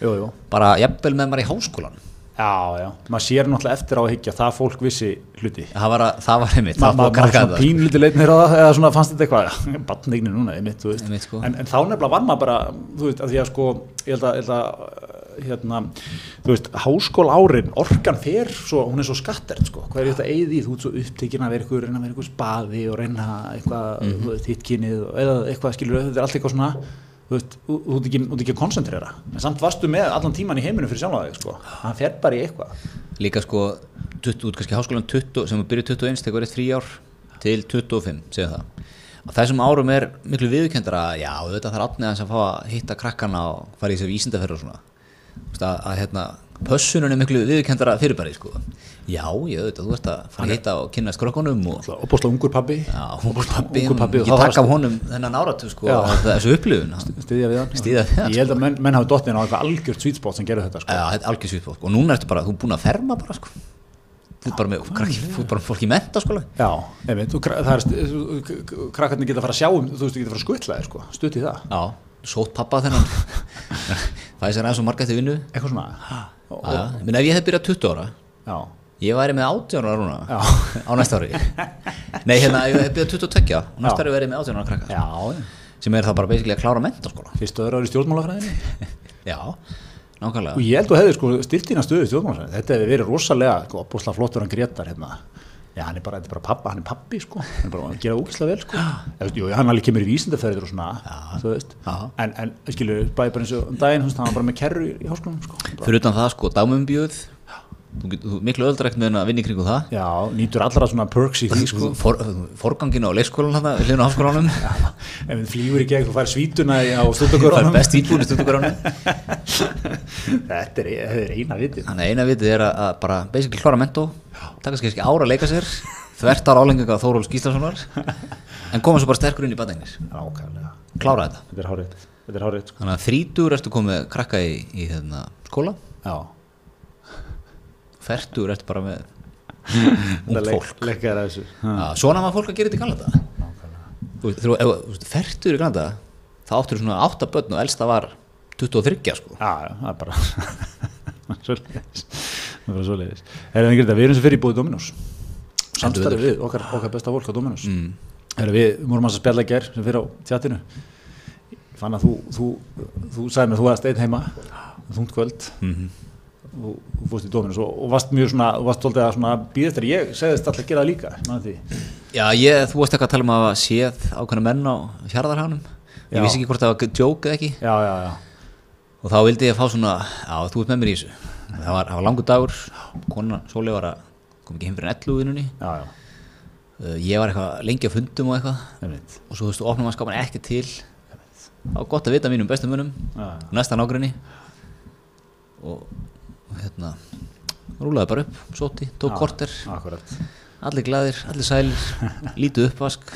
Jú, jú. bara jafnvel með maður í háskólan Já, já, maður sér náttúrulega eftir á að higgja það fólk vissi hluti. Það var, að, það var einmitt Ma, Maður var svona pínluti leitnir á það eða svona fannst þetta eitthvað Batningni núna, einmitt, einmitt, sko. en, en þá nefnilega var maður bara, þú veist, að því að sko ég held að, held að hérna, þú veist, háskóla árin orkan fer, svo, hún er svo skattert sko, hvað er þetta eigið í, þú veist, svo upptekinn að vera eitthvað, reyna að vera eitthvað spaði og reyna eitthvað, mm -hmm. þittkinnið eða eitthvað, skilur, þetta er allt eitthvað svona þú veist, þú ert ekki, ekki að koncentrera en samt varstu með allan tíman í heiminu fyrir sjálf sko. hann fer bara í eitthvað. Líka sko, út kannski háskólan 20, sem byrjuð 21, tekur eitt frí ár til 25, segja það. Á þessum árum er miklu viðkjöndra að já, þetta þarf fá að hitta krakkana og fara í þessu vísindaferð og svona að, að hérna, pössunum er miklu viðkjöndra fyrirbæri sko. já, ég veit að þú ert að fara hitta og kynast krokkunum og opbúrslega ungur pabbi. Ég taka af honum þennan áratu sko, þessu upplifun. Stiðja við hann. Ég held að menn, menn hafi dottin á eitthvað algjört svítspót sem gerur þetta sko. já, algjört svítspót og núna ertu bara, þú er búin að ferma bara sko. Þú er bara með, þú er bara fólk í menta sko Já, einmitt, það er krakkarnir geta að fara að sjá um, þú veist, þú geta að fara að skutla sko, stutt í það. Já, sót pappa þennan er sér aðeins og marga eftir vinnu. Eitthvað svona. Minn ef ég hef byrjað 20 ára Já. Ég væri með 18 ára núna á næsta ári. Nei, hérna, ég hef byrjað 22 og næsta ári verið með 18 ára krakkar Já sem er það bara basically að klára menta sko Fyrstu öðru ári stjórnmálafræðinni. Já Nákvæmlega. og ég held að hefði sko styrtina stöðu stjórnmáðsvæðin þetta hefði verið rosalega sko, opbúslega flottur hann Gretar hérna já hann er bara, bara pappa, hann er pappi sko. Hann er bara að gera úkislega vel sko. Jú, hann alveg kemur í vísindaferðir og svona já, en, en skilju, bæði bara eins og um daginn hann var bara með kerru í, háskólanum sko. Fyrir utan það sko, dámumbjöð Þú, þú miklu öðuldrækt með að vinna í kringu það. Já, nýtur allra svona perks í því sko. For, Forganginu á leikskólan hann hljóðinu á hafskólanum Ef við flýfur í gegn þú fær svítuna á stúdagörunum Það er best vítbúin í stúdagörunum Þetta er, er eina vitið. Þannig að eina vitið er að bara basically klára mentó taka skil ekki ára að leika sér þvertar álenginga Þóról Skíslasonar en koma svo bara sterkur inn í badengnis Klára þetta. Þetta er þetta er sko. Þannig að þrítur ertu komið krakka í, í hérna, skóla. Já færtur eftir bara með ung fólk. leikar að þessu. Svona var fólk að gera þetta í Kanada færtur í Kanada það áttur svona 8 börn og elsta var 23 sko. Já, það er bara er svoleiðis. Við erum sem fyrir í búið Dominós. Samstarfið við okkar, okkar besta fólk á Dominós. Mm. við vorum að spjalla ger sem fyrir á tjatinu. Fann að þú þú, þú sagði mig að þú varst einn heima. Þungt kvöld. Mm -hmm og, og fórst í Dominus og, og varst mjög svona, varst svolítið að býða eftir ég segðist alltaf að gera það líka Já, ég, þú varst ekki að tala um að séð ákveðna menn á hjarðarhánum ég já. vissi ekki hvort það var joke eða ekki. Já, já, og þá vildi ég að fá svona já, þú ert með mér í þessu. Það var, var langur dagur, konan Sóli var að kom ekki heim fyrir en 11 vinnunni. Uh, ég var eitthvað lengi að fundum og eitthvað. Og svo þú veist, ofnum að skapa ekki til. Var gott að vita mínum bestum munum næsta nágrinni og hérna rúlaði bara upp, soti, tók korter. allir glæðir, allir sælir lítið uppvask.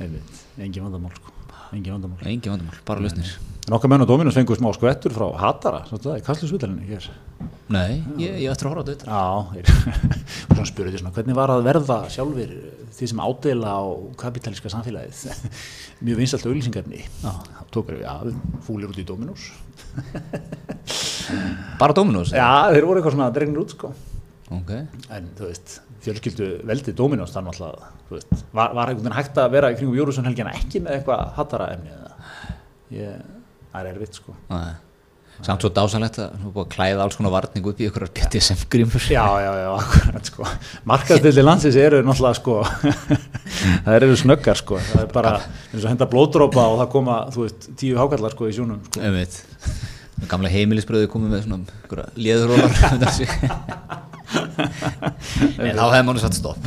Engin vandamál engin vandamál, engin vandamál bara lausnir. En okkar menn og Dominus fengur smá skvettur frá Hatara, svona í Kastlusvillinu nei, ég, ég ætti að horfa á þetta. Já, og svona spurði því svona hvernig var að verða sjálfur því sem ádela á kapitalíska samfélagið? Mjög vinsalt auðlýsingarni tókur við, já, fúlir út í Dominus bara Dominós? Já, þeir voru eitthvað svona dregnir út sko. Okay. en þú veist, fjölskyldu veldi Dominós þannig veist var, var einhvern veginn hægt að vera í kringum Jórússon helgina ekki með eitthvað hattara efni ég, það er erfitt sko. Nei. Samt svo dásanlegt að þú búið að klæða alls konar varning upp í ykkur BTSM grímur Já, já, já, akkurat sko. Markaðstildi landsins eru náttúrulega sko það eru snöggar sko. Það er bara eins og henda blóðdrópa og það koma, þú veist, tíu hákallar sko í sjónum sko. Gamla heimilisbröðu komið með svona léðurólar en þá hefði mánu satt stopp.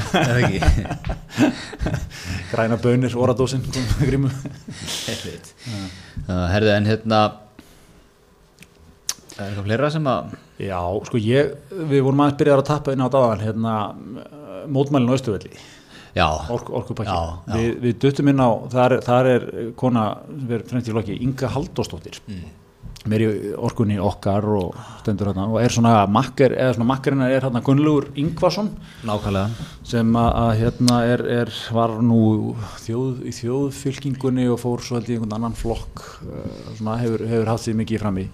Græna bönir, oradósin grímu Herðu en hérna Er eitthvað fleira sem að Já, sko ég, við vorum aðeins byrjaðar að tappa inn á dagan hérna mótmælinu Östuvelli Ork, orkupakki. Vi, við duttum inn á, þar, þar er kona sem er fremst í flokki, Inga Haldóstóttir mm. Í orkunni okkar og stendur hérna og er svona makker, eða svona makkerinn er hérna Gunnlaugur Ingvarsson Nákvæmlega. Sem að, að hérna er, er var nú þjóð, í þjóðfylkingunni og fór svo held í einhvern annan flokk uh, svona hefur, hefur haft sér mikið fram í.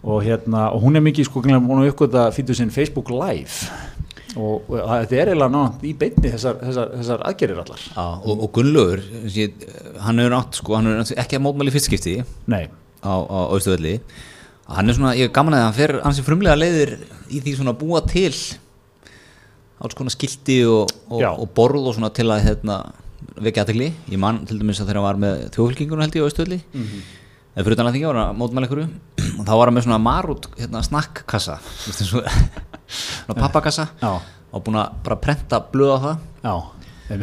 Og hérna, og hún er mikið sko, hún er uppgötta fyrir sinn Facebook Live. Og, þetta er eiginlega nátt í beinni þessar, þessar, þessar aðgerir allar. Já, og, og Gunnlaugur hann hefur nátt, sko, hann hefur ekki að mótmæli fyrstskipti Nei. Á Ístöðli hann er svona, ég er gaman að hann fer hans er frumlega leiðir í því svona búa til alls konar skildi og, og borð og svona til að hérna, vekja aðtegli, ég mann til dæmis að þeirra var með þjóðfylkingunum held ég á Ístöðli mm -hmm eða fyrir þannig að það var að mótmæla ykkur og þá var hann með svona marút hérna, snakkkassa. Svona pappakassa. Já. og búin að bara prenta blöða það. Já.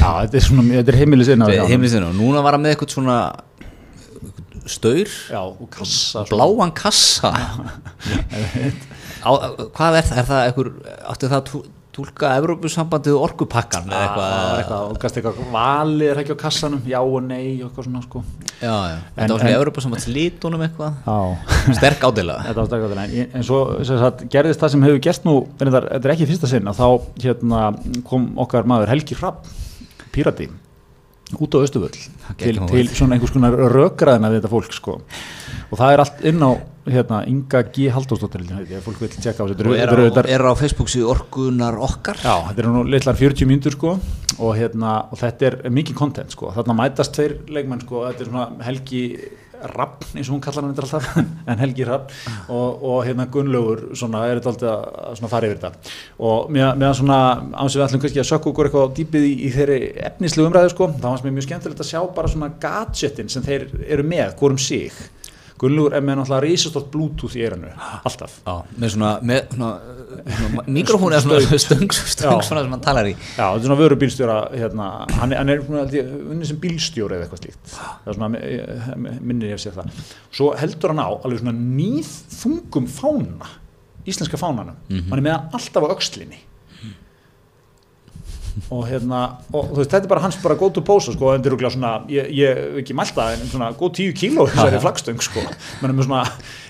Já, þetta er er heimilisinn Heimilisinn og núna var hann með eitthvað svona staur. Já, og kassa Bláan kassa. Á, Hvað er það? Er það eitthvað, áttu það tólka Evrópusambandið orkupakkan eða eitthvað, eitthvað og gæst eitthvað valið er ekki á kassanum, já og nei og eitthvað svona sko. Já, já, þetta var svona Evrópusambands lítunum eitthvað. Sterk ádela Þetta var sterk ádela, en, en svo sagt, gerðist það sem hefur gerst nú, en þetta er ekki fyrsta sinn að þá hérna, kom okkar maður Helgi Rapp, pírati út á Östuvöll til, til svona einhvers konar rökraðina við þetta fólk sko. Og það er allt inn á hérna, Inga G. Haldósdóttir fólk vil tjekka á þessu er, er, er á Facebook síðu orgunar okkar. Já, þetta er nú litlar 40 mínútur sko og, hérna, og þetta er mikið kontent sko. Þarna mætast tveir leikmenn sko þetta er svona Helgi Rapp eins og hún kallar hann alltaf en Helgi Rapp og, og hérna Gunnlaugur svona er þetta alltaf að fara yfir þetta. Og meðan svona ánsið við ætlum kannski að sökku okkur eitthvað dýpið í, í þeirri efnislu umræðu sko þá fannst mér mjög skemmtilegt að sjá bara svona gadgetin sem þeir eru með, hvorum sig Gunnlúur er með náttúrulega reysastótt bluetooth í eranu, alltaf. Já, með svona, með svona, svona mikrofónu eða svona stöng, svona sem hann talar í. Já, þetta er svona vörubílstjóra hérna, hann er, hann er unnið sem bílstjóra eða eitthvað slíkt. Það er svona, minnir ég að segja það. Svo heldur hann á alveg svona nýð þungum fána íslenska fánanum, mm -hmm. hann er með alltaf á aukslinni og hérna, og þú veist, þetta er bara hans bara go to pose, sko, en þetta er svona ég, ég ekki mælta, en svona góð tíu kíló þessari flagstöng, sko. Menn er með svona,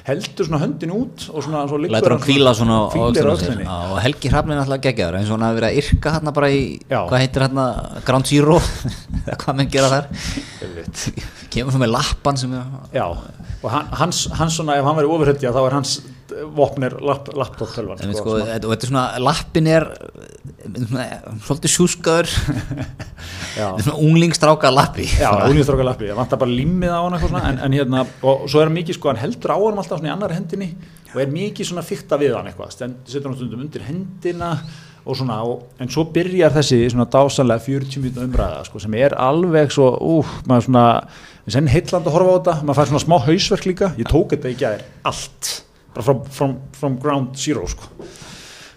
heldur svona höndin út og svona, svo liggur hann kvíla svona og Helgi Hrafnin alltaf gegjaður eins og hann hafi verið að yrka hérna bara í Já. hvað heitir hérna, Ground Zero hvað menn gera þar. Kemur svo með lappan sem Já, og hans, hans svona, ef hann verið ofurhættja, þá er hans vopnir lap, laptop-tölvan sko, sko, og þetta er svona, lappin er svolítið sjúskaður. Svona unglingstráka lappi. Já, unglingstráka lappi, það vantar bara limmið á hann svona, en, en hérna, og svo er mikið sko, hann heldur á hann alltaf svona í annar hendinni og er mikið svona fyrta við hann eitthvað. Setur hann stundum undir hendina og svona, og, en svo byrjar þessi svona dásanlega 40 minúti umræða sko, sem er alveg svo, úf, maður svona sen heitland að horfa á þetta, maður fær svona smá hausverk líka, ég tók þetta að er allt bara from, from, from ground zero sko.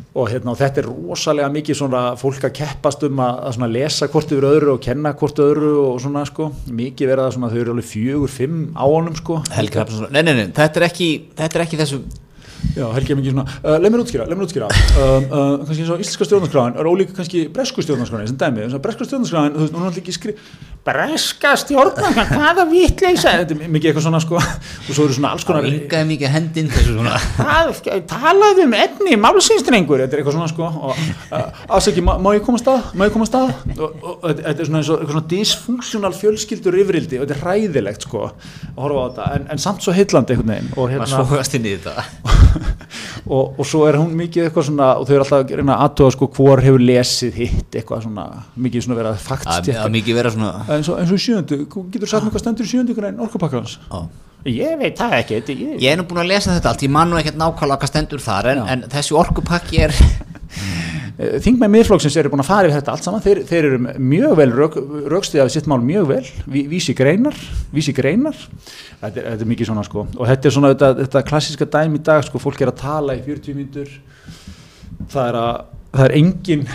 og, hérna, þetta er rosalega mikið svona fólk að keppast um að, að lesa hvort yfir öðru og kenna hvort öðru og svona sko, mikið verða að þau eru alveg fjögur, fimm á honum sko Helgi, nei, nei, nei, þetta er ekki, þetta er ekki þessu Já, Helgi er mikið svona, uh, leið mér útskýra, leið mér útskýra. Um, uh, kannski eins og íslenska stjórnarskráin er ólíka kannski bresku stjórnarskráin sem dæmi, bresku stjórnarskráin, þú veist, hún er alltaf ekki skri breska stjórnarskráin, hvaða vittleisa þetta? Er mikið eitthvað svona sko og svo eru svona alls konar Líka mikið hendinn þessu svona. Talaðu um enni, málsýnstrengur þetta er eitthvað svona sko og uh, afsaki, má, má ég koma stað, má ég koma stað og, og þetta er svona, svona, svona disfunksjónal fjölskyldur yfirildi og þetta er ræðilegt sko að horfa á þetta en, en samt svo heitlandi einhvern veginn og hérna og, og svo er hún mikið eitthvað svona og þau eru alltaf að reyna aðtöða sko hvor hefur lesið hitt eitthvað svona mikið svona verið að vera svona eins og, og sjöndu, getur mér hvað stendur í sjöndu en orkupakkans. Ég veit það ekki ég... ég er nú búin að lesa þetta allt, ég man nú ekkert nákvæmlega hvað stendur þar en, en þessi orkupakki er þingmenn miðflokksins eru búin að fara yfir þetta allt saman, þeir, þeir eru mjög vel rauk, raukstuðið sitt mál mjög vel. Vísi greinar, vísi greinar þetta er, þetta er mikið svona sko. Og þetta er svona þetta, þetta klassiska dæmi í dag sko, fólk er að tala í 40 mínutur það er að það er engin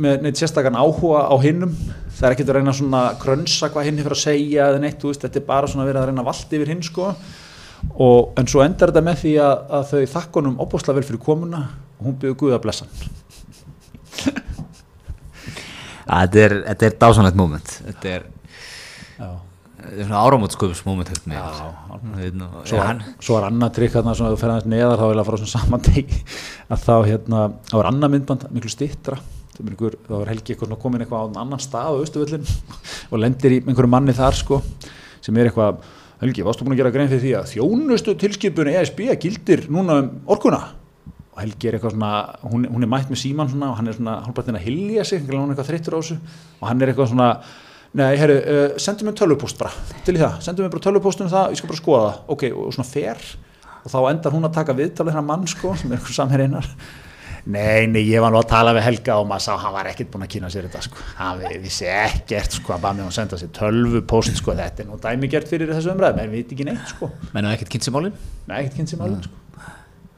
með neitt sérstakann áhuga á hinnum það er ekkert að reyna svona krönsa hvað hinn fyrir að segja eða neitt, veist, þetta er bara svona að vera að reyna vallt yfir hinn sko. Og en svo endar þetta með því að, að þau þakkonum opbúslega vel fyrir komuna. Og hún byggði Guða blessan Þetta er, er dásanlegt móment þetta er, er svona áramótsköpus móment Svo, svo er annað trikk að þú fer aðeins neðar þá vil að fara svona saman deg að þá hérna, þá er annað myndband miklu stittra þá er Helgi eitthvað komin eitthvað á annan stað á Östuvöllin og lendir í einhverju manni þar sko sem er eitthvað Helgi, varstu búin að gera grein fyrir því að þjónustu tilskipun ESB gildir núna um orkuna og Helgi er eitthvað svona, hún, hún er mætt með síman svona og hann er svona hálfpartin að hilja sig hann er eitthvað þreyttur á þessu. Og hann er eitthvað svona nei, herru, uh, sendu mér tölvupost bara til í það, sendu mér bara tölvupostum það ég skal bara skoða það, ok, og svona fer. Og þá endar hún að taka viðtalið hennar mann sko, sem er eitthvað samherreinar nei, nei, ég var nú að tala við Helga og maður sá, hann var ekkert búin að kýna sér þetta sko, hann vissi ekkert sko, hann bað mér að senda sér tölvupost sko, þetta er nú dæmigert fyrir þessu umræð, menn við veit ekki neitt sko. Menn ekkert kynsimálin? Nei, ekkert kynsimálin sko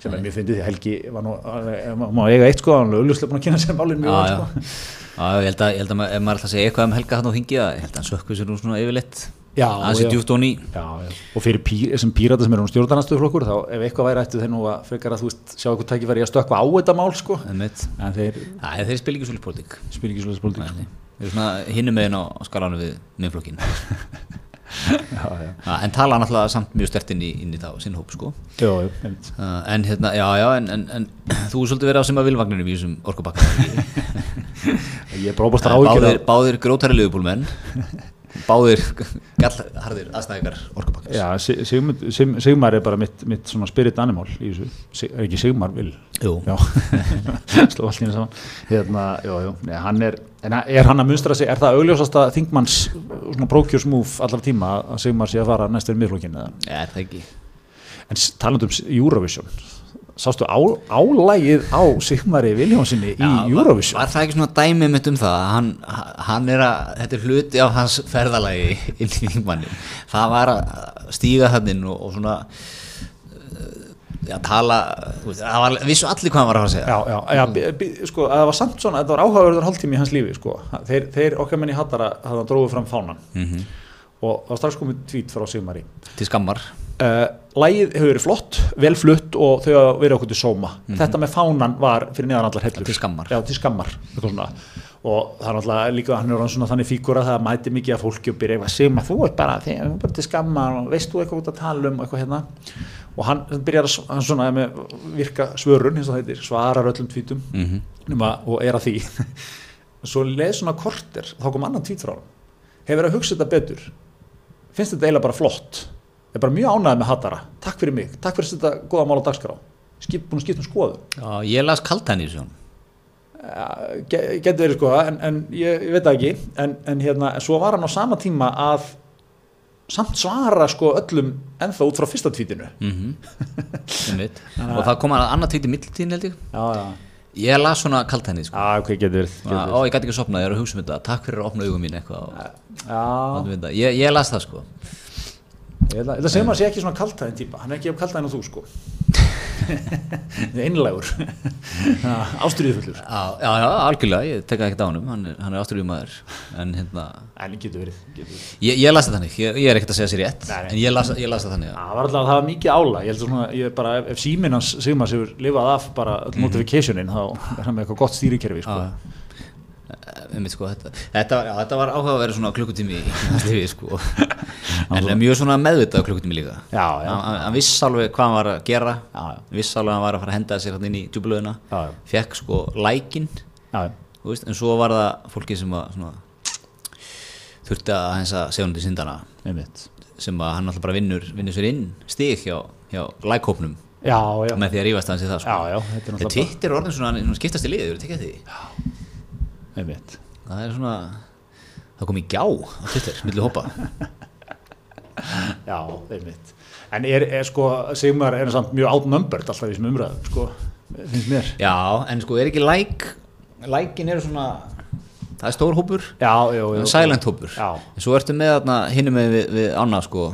sem er mjög fyndið því Helgi var nú, má eiga eitt sko, hann er auðvitað búin að kynna sér málinn mjög já, sko. já, ég held að, ég held að ef maður að segja eitthvað um Helga hann á þingi, ég held að hann sökku sér nú svona yfirleitt. Aðeins í. Djúft og ný og fyrir pí, þessum pírata sem eru um stjórnarnastuðflokkur þá ef eitthvað væri ættu þeir nú að frekar að þú veist sjá eitthvað tækifæri að stökka á þetta mál sko. En þeir, þeir spil ekki svolítið pólitík. Spil ekki svolítið pólitík. Þeir eru svona hinnum meginn á skalanu við minnflokkin en tala náttúrulega samt mjög stert inn í, inn í það sinn hóp sko. Já, já, uh, en hérna, já já en, en, en þú er svolítið verið á sem að vilvagninu í þessum orkubakka ég er bróðbúst að ágjörða báðir, báðir grótari liðbúlmenn báðir gallharðir aðstæðingar orkupakkas Já, Sigmar, Sigmar er bara mitt, mitt svona spirit animal í þessu, er ekki Sigmar vil Jú. Sló allir saman. Hérna, jú, jú. Nei, hann er, er hann að munstra sig er það augljósasta þingmanns svona prókjörsmúf allar tíma að Sigmar sé að fara næstur miðflokkin eða? Já, er það ekki? En talandum Eurovision sástu á, álægið á Sigmari Viljónssoni í Eurovision var, var það ekki svona dæmið mitt um það hann, hann er að, þetta er hluti á hans ferðalagi inn í þingmanni. Það var að stíga hann inn og, og svona að tala, það var, vissu allir hvað hann var að segja. Já, já, já, b, b, sko, það var samt svona, þetta var áhugaverður hálftími í hans lífi, sko, þeir, þeir okkar menni hattara hafði dróðið fram fánan. Mm -hmm. og það var strax komið tvít frá Sigmari. Til skammar Uh, lægið hefur verið flott, vel flutt og þau hafa verið okkur til sóma. Mm -hmm. þetta með fánan var fyrir neðan allar hellur. Til skammar, Já, til skammar og það er náttúrulega líka hann er svona þannig fíkur að það mæti mikið að fólki og byrja eitthvað sigma, þú ert bara, þegar, bara til skammar og veist þú eitthvað út að tala um eitthvað hérna. Og hann byrjar að hann svona með virka svörun heitir, svarar öllum tvítum mm -hmm. og er að því. Svo leið svona korter, þá kom annan tvít frá hefur að hugsa þetta betur? Finnst þetta eiginlega bara flott er bara mjög ánæðið með hattara. Takk fyrir mig, takk fyrir þetta goða mál á dagskrá. Skip, búin að skipta um skoðu Já, ég las þessu ja, getur verið skoða en, en ég, ég veit ekki. En, en hérna, svo var hann á sama tíma að samt svara sko öllum ennþá út frá fyrsta tvítinu mm -hmm. og það kom að annar tvíti mittiltíðin held ég. Já, já. ég las svona kaltæni sko. ah, okay, getur, getur. og ég gæti ekki að sopna, ég er að hugsa um þetta. Takk fyrir að opna augum mín eitthvað ég, ég las það sko Ég held að segja maður sé ekki svona kaltæðin típa, hann er ekki af kaltæðin á þú sko. Einlegur, ástriðufullur. Já, já, algjörlega, ég tekka ekkert á hann, hann er, er ástriðum maður. En hérna... En getur verið. Getur verið. Ég, ég las það þannig, ég, ég er ekkert að segja sér rétt, nei, en ég las, ég las það þannig. Já, það var alltaf, það var mikið ála, ég held að svona, ég bara, ef síminn hans Sigmar sér lifað af bara mm -hmm. notificationin, þá er hann með eitthvað gott stýrikerfi sko. Já, Sko, þetta, þetta, já, þetta var áhuga að vera svona klukkutími lífi sko. en mjög svona meðvitað klukkutími líka. Hann viss alveg hvað hann var að gera. Viss alveg hann var að fara að henda sér inn í djúbulöðuna fekk sko lækin. En svo var það fólki sem var svona, þurfti að hún til syndana sem að hann alltaf bara vinnur vinnur sér inn stig hjá, hjá lækhópnum. Með því að rífast hans í það sko. þetta er orðin svona skiptast í verður tekið því einmitt. Það er svona það kom í gjá á Twitter millir hópa. Já, einmitt. En er, er sko, Sigmar er samt mjög outnumbered alltaf í þessum umræðum sko, finnst mér. Já, en sko er ekki like likein er svona það er stór hópur, já, já, já, silent hópur. Já. en svo ertu með þarna hinnum með við, við annað sko.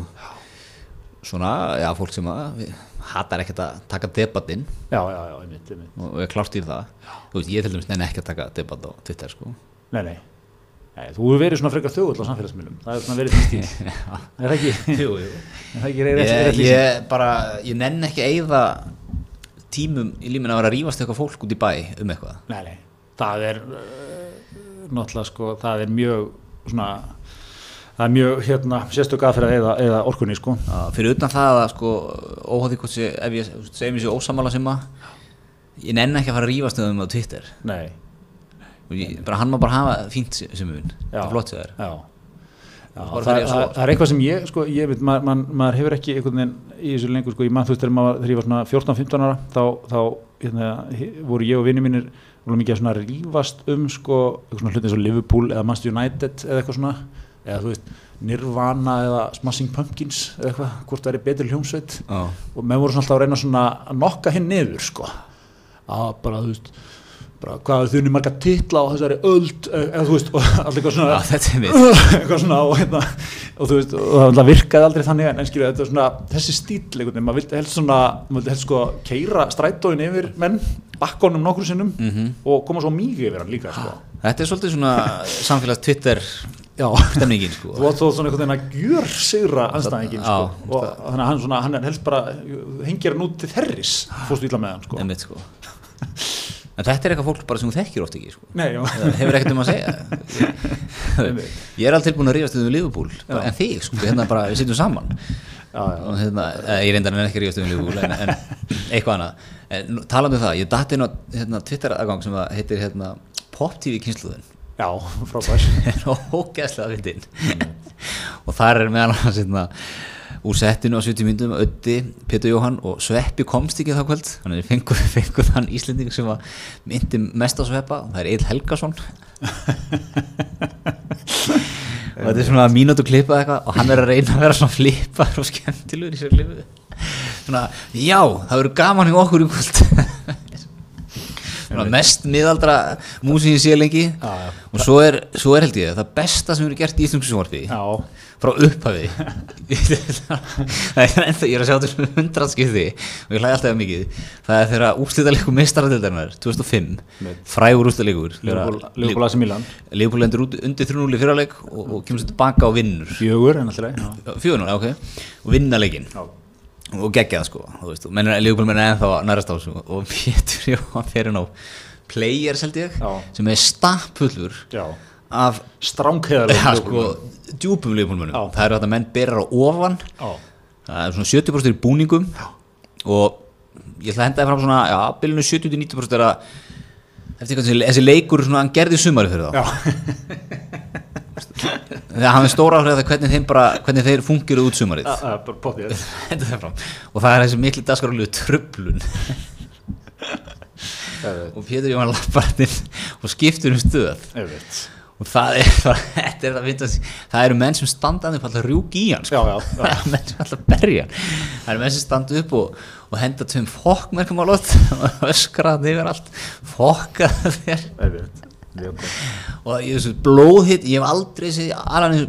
Svona, já, fólk sem að við, hatar ekkert að taka debattinn og ég klárt í það. Veist, ég til dæmis nefn ekki að taka debatt á Twitter sko. Nei, nei, nei þú hefur verið svona frekar þjóðull á samfélagsmiðlum. Það er svona verið því stíl er það ekki? Jú, jú. Er ekki, er, er, ég, ég bara, ég nenn ekki að eigða tímum í límin að vera að rífast eitthvað fólk út í bæ um eitthvað. Nei, nei, það er uh, náttúrulega sko, það er mjög svona það er mjög hérna, sérstök aðferð eða, eða orkunni sko. fyrir utan það að sko, óháði hvort sé, ef ég segjum þessi ósamála sem að ég nenn ekki að fara að rífast um það á Twitter. Nei. Ég, bara, hann má bara hafa fínt sem mun. Það er flott það er Já, það, það, það, það er eitthvað sem ég, sko, ég veit, maður, man, maður hefur ekki einhvern veginn í þessu lengur, sko, ég mann þú veist þegar maður þegar ég var svona 14-15 ára þá, þá hérna, voru ég og vinið mínir mikið að svona rífast um sko, eitthvað svona hluti eins og Liverpool eða Manchester United eða eitthvað svona eða þú veist Nirvana eða Smashing Pumpkins eða eitthvað, hvort það er betri hljómsveit ah. og með voru svona alltaf að reyna svona að nokka hinn niður sko að bara þú veist bara hvað þau unni marga titla á þessari öld eða þú veist, og allir eitthvað svona Já, þetta er mitt. eitthvað svona og, hérna, og þú veist, og það virkaði aldrei þannig en skilja, þetta er svona, þessi stíl veginn, maður vildi helst svona maður vildi helst sko keira strætóin yfir menn bakkonum nokkru sinnum Mhm. og koma svo mikið yfir hann líka sko. Þetta er svolítið svona samfélags Twitter stemningin sko. þú átt þó svona einhvern veginn að gjör sigra anstæðingin sko. Og þannig að hann, svona, hann er helst bara hengir hann út til þerris fórstu illa með hann sko. Einmitt, sko. En þetta er eitthvað fólk bara sem þú þekkir oft ekki sko. Nei, Það hefur ekkert um að segja Ég er alltaf tilbúin að rífast um Liverpool bara, en þig, sko, hérna bara við sitjum saman já, já. og hérna, eh, ég reyndar en ekki að rífast um Liverpool en, en eitthvað annað en, talandi um það, ég á hérna, Twitter aðgang sem að heitir hérna, Pop TV kynsluðin já frábær. Er ógeðslega fyndin. Og þar er meðal annars hérna, úr settinu á 70 myndum Öddi, Pétur Jóhann og Sveppi komst ekki þá kvöld. Þannig fengur, fengur þann Íslending sem var myndi mest á Sveppa. Og það er Eil Helgason. Og þetta er svona mínútu klippa eitthvað og hann er að reyna að vera svona flippar og skemmtilegur í sér klipu svona, já, það verður gaman hjá okkur í kvöld mest miðaldra músin ég sé lengi. Já, já. og svo er, svo er held ég það besta sem verður gert í Íslands sjónvarpi. Já, frá upphafi. Ég er að sjá þetta hundrað skipti og ég hlæði alltaf mikið. Það er þegar úrslítaleikur mestaradildarinnar 2005, Mitt. frægur úrslítaleikur Leopold AC Milan. Lendur út undir 3-0 í fyrirleik og, og kemur svo tilbaka og vinnur. Fjögur en alltaf 4-0, já, ok, og vinna leikinn. Já, og geggja það sko, þú veist, og mennur Leopold menn ennþá nærast á þessu og Pétur Jóhann fer inn á players held ég, Já. sem er stappfullur já. af stránkheðalega ja, sko, djúpum Leopold Já. það eru þetta menn berar á ofan. Já, það er svona 70% í búningum. Og ég ætla að henda það fram svona já, bylunu 70-90% er að eftir hvað þessi, þessi leikur svona, hann gerði sumari fyrir þá hann er stóra áhrif að hvernig þeim bara hvernig þeir fungiru út sumarið. Það og það er þessi miklu dagskarulegu tröflun og Pétur Jóhann lapparinn og skiptur um stöð. Og það er þetta er það eru menn sem standa upp alltaf rjúk í hann sko. Já, já, já. það eru menn sem alltaf berja það eru menn sem standa upp og, og henda tveim fokkmerkum á lott og öskra það yfir allt. Fokka þér. Og ég þessu blóðhitt, ég hef aldrei séð alveg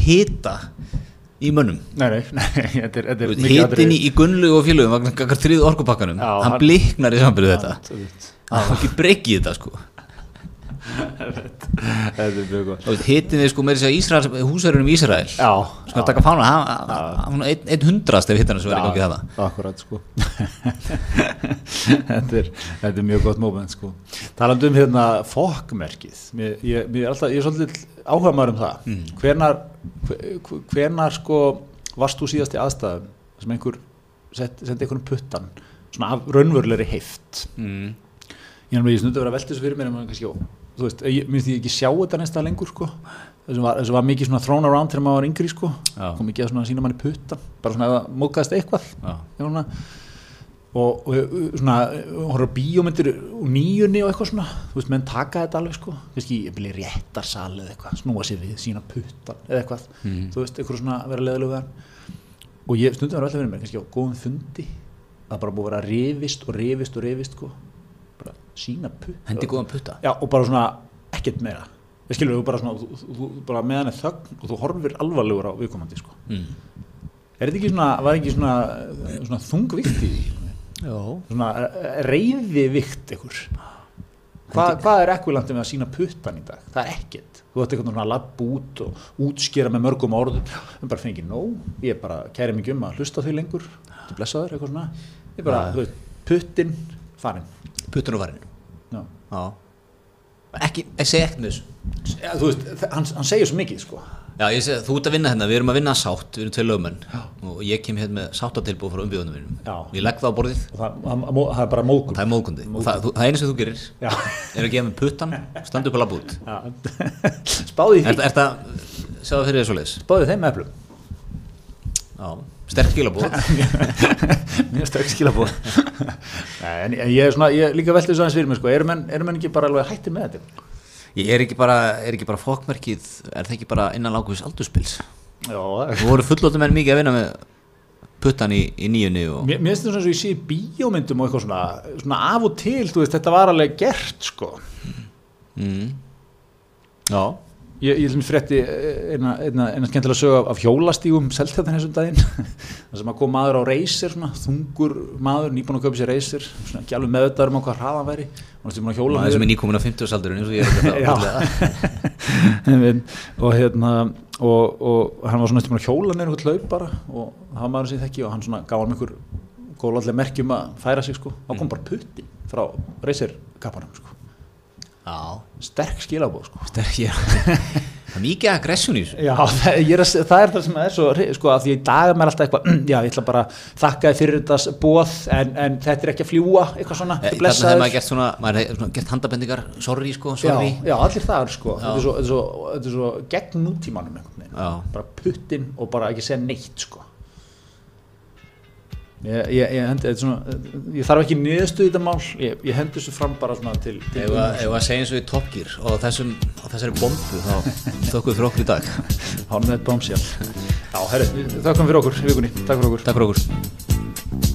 hita í mönnum. Atriði. í, í Gunnlu og gaggar þrið orkupakkanum. Hann hann- bliknar í sambyrðu þetta. Var ekki breyki í þetta sko Þetta er mjög gott. Og hitin við sko meiri segja Ísrael, húsverðunum í Ísrael. Sko að taka fána hann- hann einn ein hundrast ef hittan sem verður í gangi þetta Akkurat sko. Þetta, er, þetta er mjög gott moment sko. Talandi um hérna fokkmerkið ég, mér er alltaf, ég er svolítið áhuga maður um það. Mm. hvenar, hve- hvenar sko varst þú síðast í aðstæðum sem einhver sendi einhvern puttan svona raunverulegri heift? Mm. ég er nú ég snundi að vera að þessu fyrir mér en maður kannski, ó, þú veist, ég minnst ég ekki sjá þetta næsta lengur sko. Var, þessu var mikið svona thrown around þegar maður var yngri sko. Já. kom ekki að svona sína manni puttan bara svona það mókaðist eitthvað svona, og, og svona horfður bíómyndir úr nýjunni og eitthvað svona. Þú veist, menn taka þetta alveg sko. Kannski, ég byrja réttarsal eða eitthvað snúa sér við, sína puttan eða eitthvað. Mhm. þú veist, eitthvað svona vera hann og ég stundum að vera alltaf verið mér kannski á góðum fundi. Er bara búið að vera rifist og rifist og rifist sko sína puttan hendi góðan putta? Já, og bara svona ekkert meira. Við skilur þú bara svona, þú, þú, bara meðan er þögn og þú horfir alvarlegur á viðkomandi sko. mm. er þetta ekki svona, var ekki svona, svona þungvikt í því? Já. Svona reyði vikt ykkur Hva, hvað er ekvilandi með að sína puttan í dag? Það er ekkert, þú ætti eitthvað svona að labba út og útskýra með mörgum orðum. En bara fengi nóg, ég bara kæri mig um að hlusta því lengur, þú blessaður eitthvað svona, ég bara, Já. þú veit, puttin farin puttun og já ekki, ég segi ekkert með þessu Ja, þú veist, hann, hann segir svo mikið sko Já, ég segi, þú ert að vinna hérna, við erum að vinna sátt, við erum tvei lögmenn og ég kem hérna með sáttatilbúð frá umbjóðunum mínum. Já. Ég legg það á borðið og það, það, það er bara mókun og það er móðgundi. Og það, það eina sem þú gerir Já. er að gefa mig puttan, standa upp að labba út. spáði Er, því er það, sjá það fyrir þér svo leiðis? spáði þeim eflum Já, sterk skilabóð. mjög sterk skilabóð en en ég er svona, ég líka veltið svo aðeins fyrir mig sko, eru menn, eru menn ekki bara alveg hættir með þetta Ég er ekki bara, er ekki bara fókmerkið, er það ekki bara innan lágvís aldurspils? já, Þú voru fullóttum menn mikið að vinna með puttan í, í nýjunni og... Mér finnst þetta svona svo ég sé bíómyndum og eitthvað svona, svona af og til, þú veist, þetta var alveg gert sko mm. Já Ég, ég frétti eina, eina, eina skemmtilega sög af, af hjólastígum seltjartan þessum daginn. Þar sem að kom maður á reysir þungur maður, nýbúin að köpa sér reysir alveg meðvitaður um á hvað hraðan væri. Maður sem er nýkomin á 50 saldurinn eins og ég er og hérna og, og hann var svona eftir að hjóla nefnir eitthvað hlaup bara og það var maður sem þekki og hann svona gaf hann einhver góðallega merkjum að færa sig sko, þá kom mm. bara putti frá reysirkappanum sko Já. sterk skilabóð sko. sterk, já það er mikið aggression í þessu. Já, það er, það er það sem er svo sko, því í dag er maður alltaf eitthvað já, ég ætla bara að þakka þið fyrir þetta bóð en, en þetta er ekki að fljúa eitthvað svona, e, þannig að maður gert svona maður gert handabendingar, sorry sko sorry. Já, já, allir það er sko þetta er svo, svo, svo gegn nútímanum bara puttin og bara ekki segja neitt sko Ég, ég, ég, hendi, svona, ég þarf ekki niðurstu í þetta mál. Ég hendi þessu fram bara til, til ef að segja eins og í toppgýr og, þessum, þessari bombu þá þökkum við fyrir okkur í dag. Hálfum þetta bombsjálf Þakkum fyrir okkur í vikunni. Takk fyrir okkur, Takk fyrir okkur.